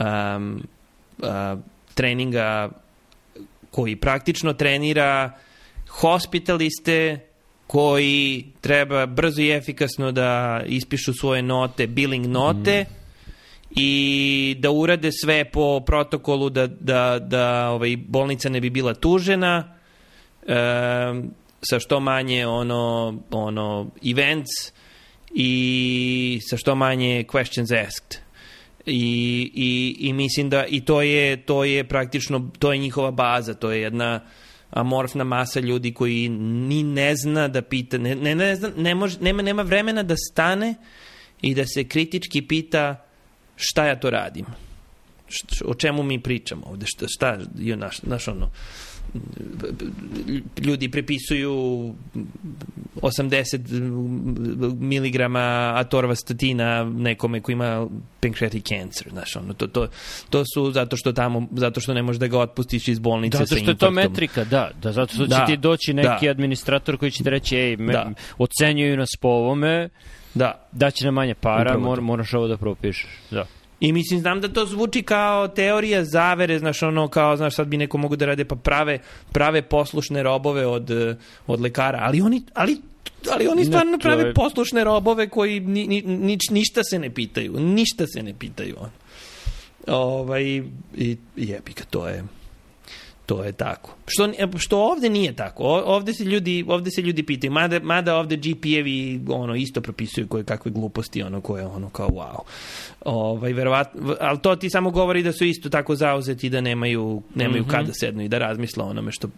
um, uh, treninga koji praktično trenira hospitaliste koji treba brzo i efikasno da ispišu svoje note, billing note mm. i da urade sve po protokolu da, da, da ovaj, bolnica ne bi bila tužena e, sa što manje ono, ono events i sa što manje questions asked. I, i, i mislim da i to je to je praktično to je njihova baza to je jedna amorfna masa ljudi koji ni ne zna da pita, ne, ne, ne, zna, ne može, nema, nema vremena da stane i da se kritički pita šta ja to radim. O čemu mi pričamo ovde, šta, šta naš, naš ono, ljudi prepisuju 80 mg atorvastatina nekome ko ima pancreatic cancer, znaš, ono, to, to, to su zato što tamo, zato što ne možeš da ga otpustiš iz bolnice zato sa infarktom. Zato što je to metrika, da, da zato što će da, ti doći neki da. administrator koji će ti reći, ej, me, da. ocenjuju nas po ovome, da. daće nam manje para, mor, moraš ovo da propišeš, da. I mislim, znam da to zvuči kao teorija zavere, znaš, ono, kao, znaš, sad bi neko mogu da rade, pa prave, prave poslušne robove od, od lekara, ali oni, ali ali oni stvarno prave je... poslušne robove koji ni, ni, ni, ništa se ne pitaju, ništa se ne pitaju. Ovaj, i jebi ga, to je to je tako. Što, što ovde nije tako. Ovde se ljudi, ovde se ljudi pitaju. Mada, mada ovde GP-evi ono, isto propisuju koje kakve gluposti, ono koje ono kao wow. Ovaj, verovatno, ali to ti samo govori da su isto tako zauzeti da nemaju, nemaju mm -hmm. kada sednu i da razmisle onome što...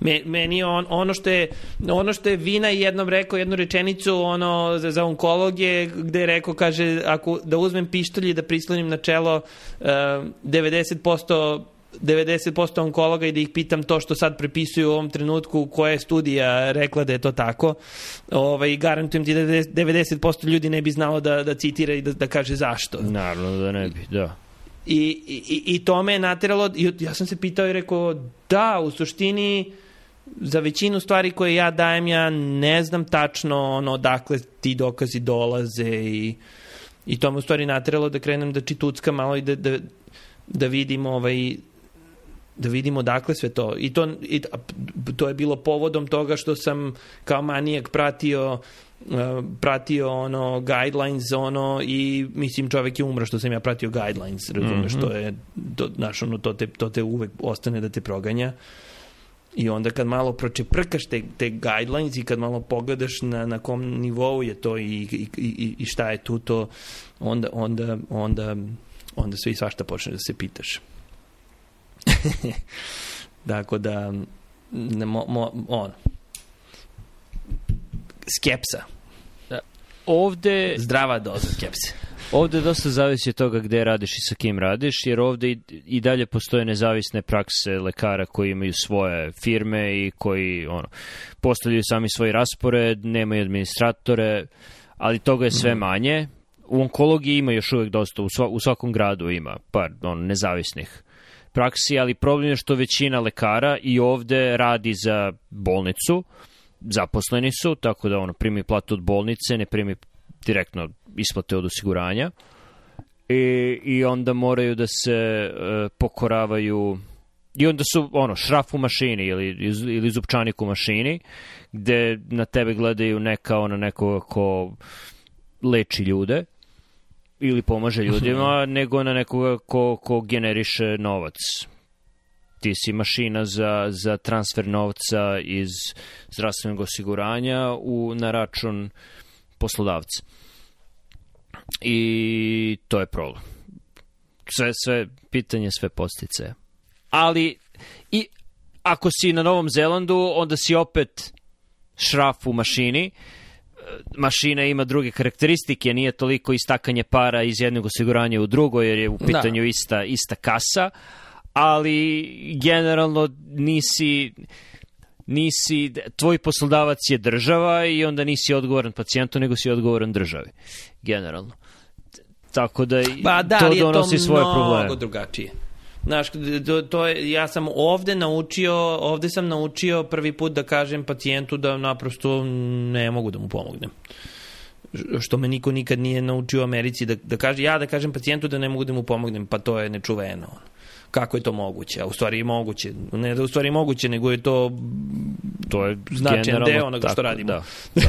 Me, meni on, ono što je ono što je Vina jednom rekao jednu rečenicu ono za, za onkologe gde je rekao kaže ako da uzmem pištolj i da prislonim na čelo uh, 90% 90% onkologa i da ih pitam to što sad prepisuju u ovom trenutku koja je studija rekla da je to tako. Ovaj, garantujem ti da 90% ljudi ne bi znalo da, da citira i da, da kaže zašto. Naravno da ne bi, da. I, i, i to me je nateralo, ja sam se pitao i rekao, da, u suštini za većinu stvari koje ja dajem, ja ne znam tačno ono, odakle ti dokazi dolaze i, i to me u stvari nateralo da krenem da čitucka malo i da, da, da vidim ovaj, da vidimo dakle sve to. I to, i to je bilo povodom toga što sam kao manijak pratio uh, pratio ono guidelines ono i mislim čovek je umro što sam ja pratio guidelines razumeš mm -hmm. to je to, znaš, ono, to, te, to te uvek ostane da te proganja i onda kad malo pročeprkaš te, te guidelines i kad malo pogledaš na, na kom nivou je to i, i, i, i šta je tu to onda, onda, onda, onda sve i svašta počne da se pitaš dakle da ne, mo, mo, on skepsa da. ovde zdrava doza skepse Ovde dosta zavisi od toga gde radiš i sa kim radiš, jer ovde i, i dalje postoje nezavisne prakse lekara koji imaju svoje firme i koji ono, postavljaju sami svoj raspored, nemaju administratore, ali toga je sve mhm. manje. U onkologiji ima još uvek dosta, u, sva, u svakom gradu ima par on, nezavisnih praksi, ali problem je što većina lekara i ovde radi za bolnicu, zaposleni su, tako da ono, primi platu od bolnice, ne primi direktno isplate od osiguranja. I, i onda moraju da se e, pokoravaju i onda su ono šraf u mašini ili, ili zupčanik u mašini gde na tebe gledaju neka ono nekoga ko leči ljude ili pomaže ljudima, nego na nekoga ko, ko generiše novac. ti si mašina za, za transfer novca iz zdravstvenog osiguranja u, na račun poslodavca. I to je problem. Sve, sve, pitanje sve postice. Ali, i ako si na Novom Zelandu, onda si opet šraf u mašini, mašina ima druge karakteristike, nije toliko istakanje para iz jednog osiguranja u drugo, jer je u pitanju da. ista, ista kasa, ali generalno nisi nisi, tvoj poslodavac je država i onda nisi odgovoran pacijentu, nego si odgovoran državi, generalno. Tako da, ba, da to donosi to svoje probleme. mnogo drugačije. Znaš, to, to je, ja sam ovde naučio, ovde sam naučio prvi put da kažem pacijentu da naprosto ne mogu da mu pomognem. Što me niko nikad nije naučio u Americi da, da kaže, ja da kažem pacijentu da ne mogu da mu pomognem, pa to je nečuveno kako je to moguće, a u stvari je moguće. Ne da u stvari je moguće, nego je to to je značajan deo onoga tako, što radimo. Da, da.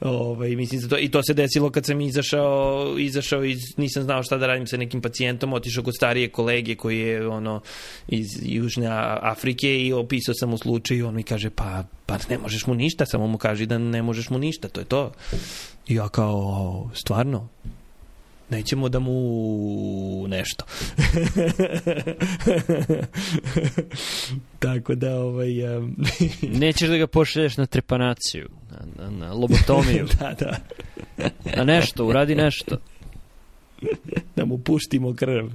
ovaj, mislim da to, I to se desilo kad sam izašao, izašao iz, nisam znao šta da radim sa nekim pacijentom, otišao kod starije kolege koji je ono iz Južne Afrike i opisao sam u slučaju, on mi kaže pa, pa ne možeš mu ništa, samo mu kaži da ne možeš mu ništa, to je to. I ja kao, stvarno? Nećemo da mu nešto. Tako da, ovaj... Um... Nećeš da ga pošalješ na trepanaciju, na, na, na lobotomiju. da, da. na nešto, uradi nešto. da mu puštimo krv.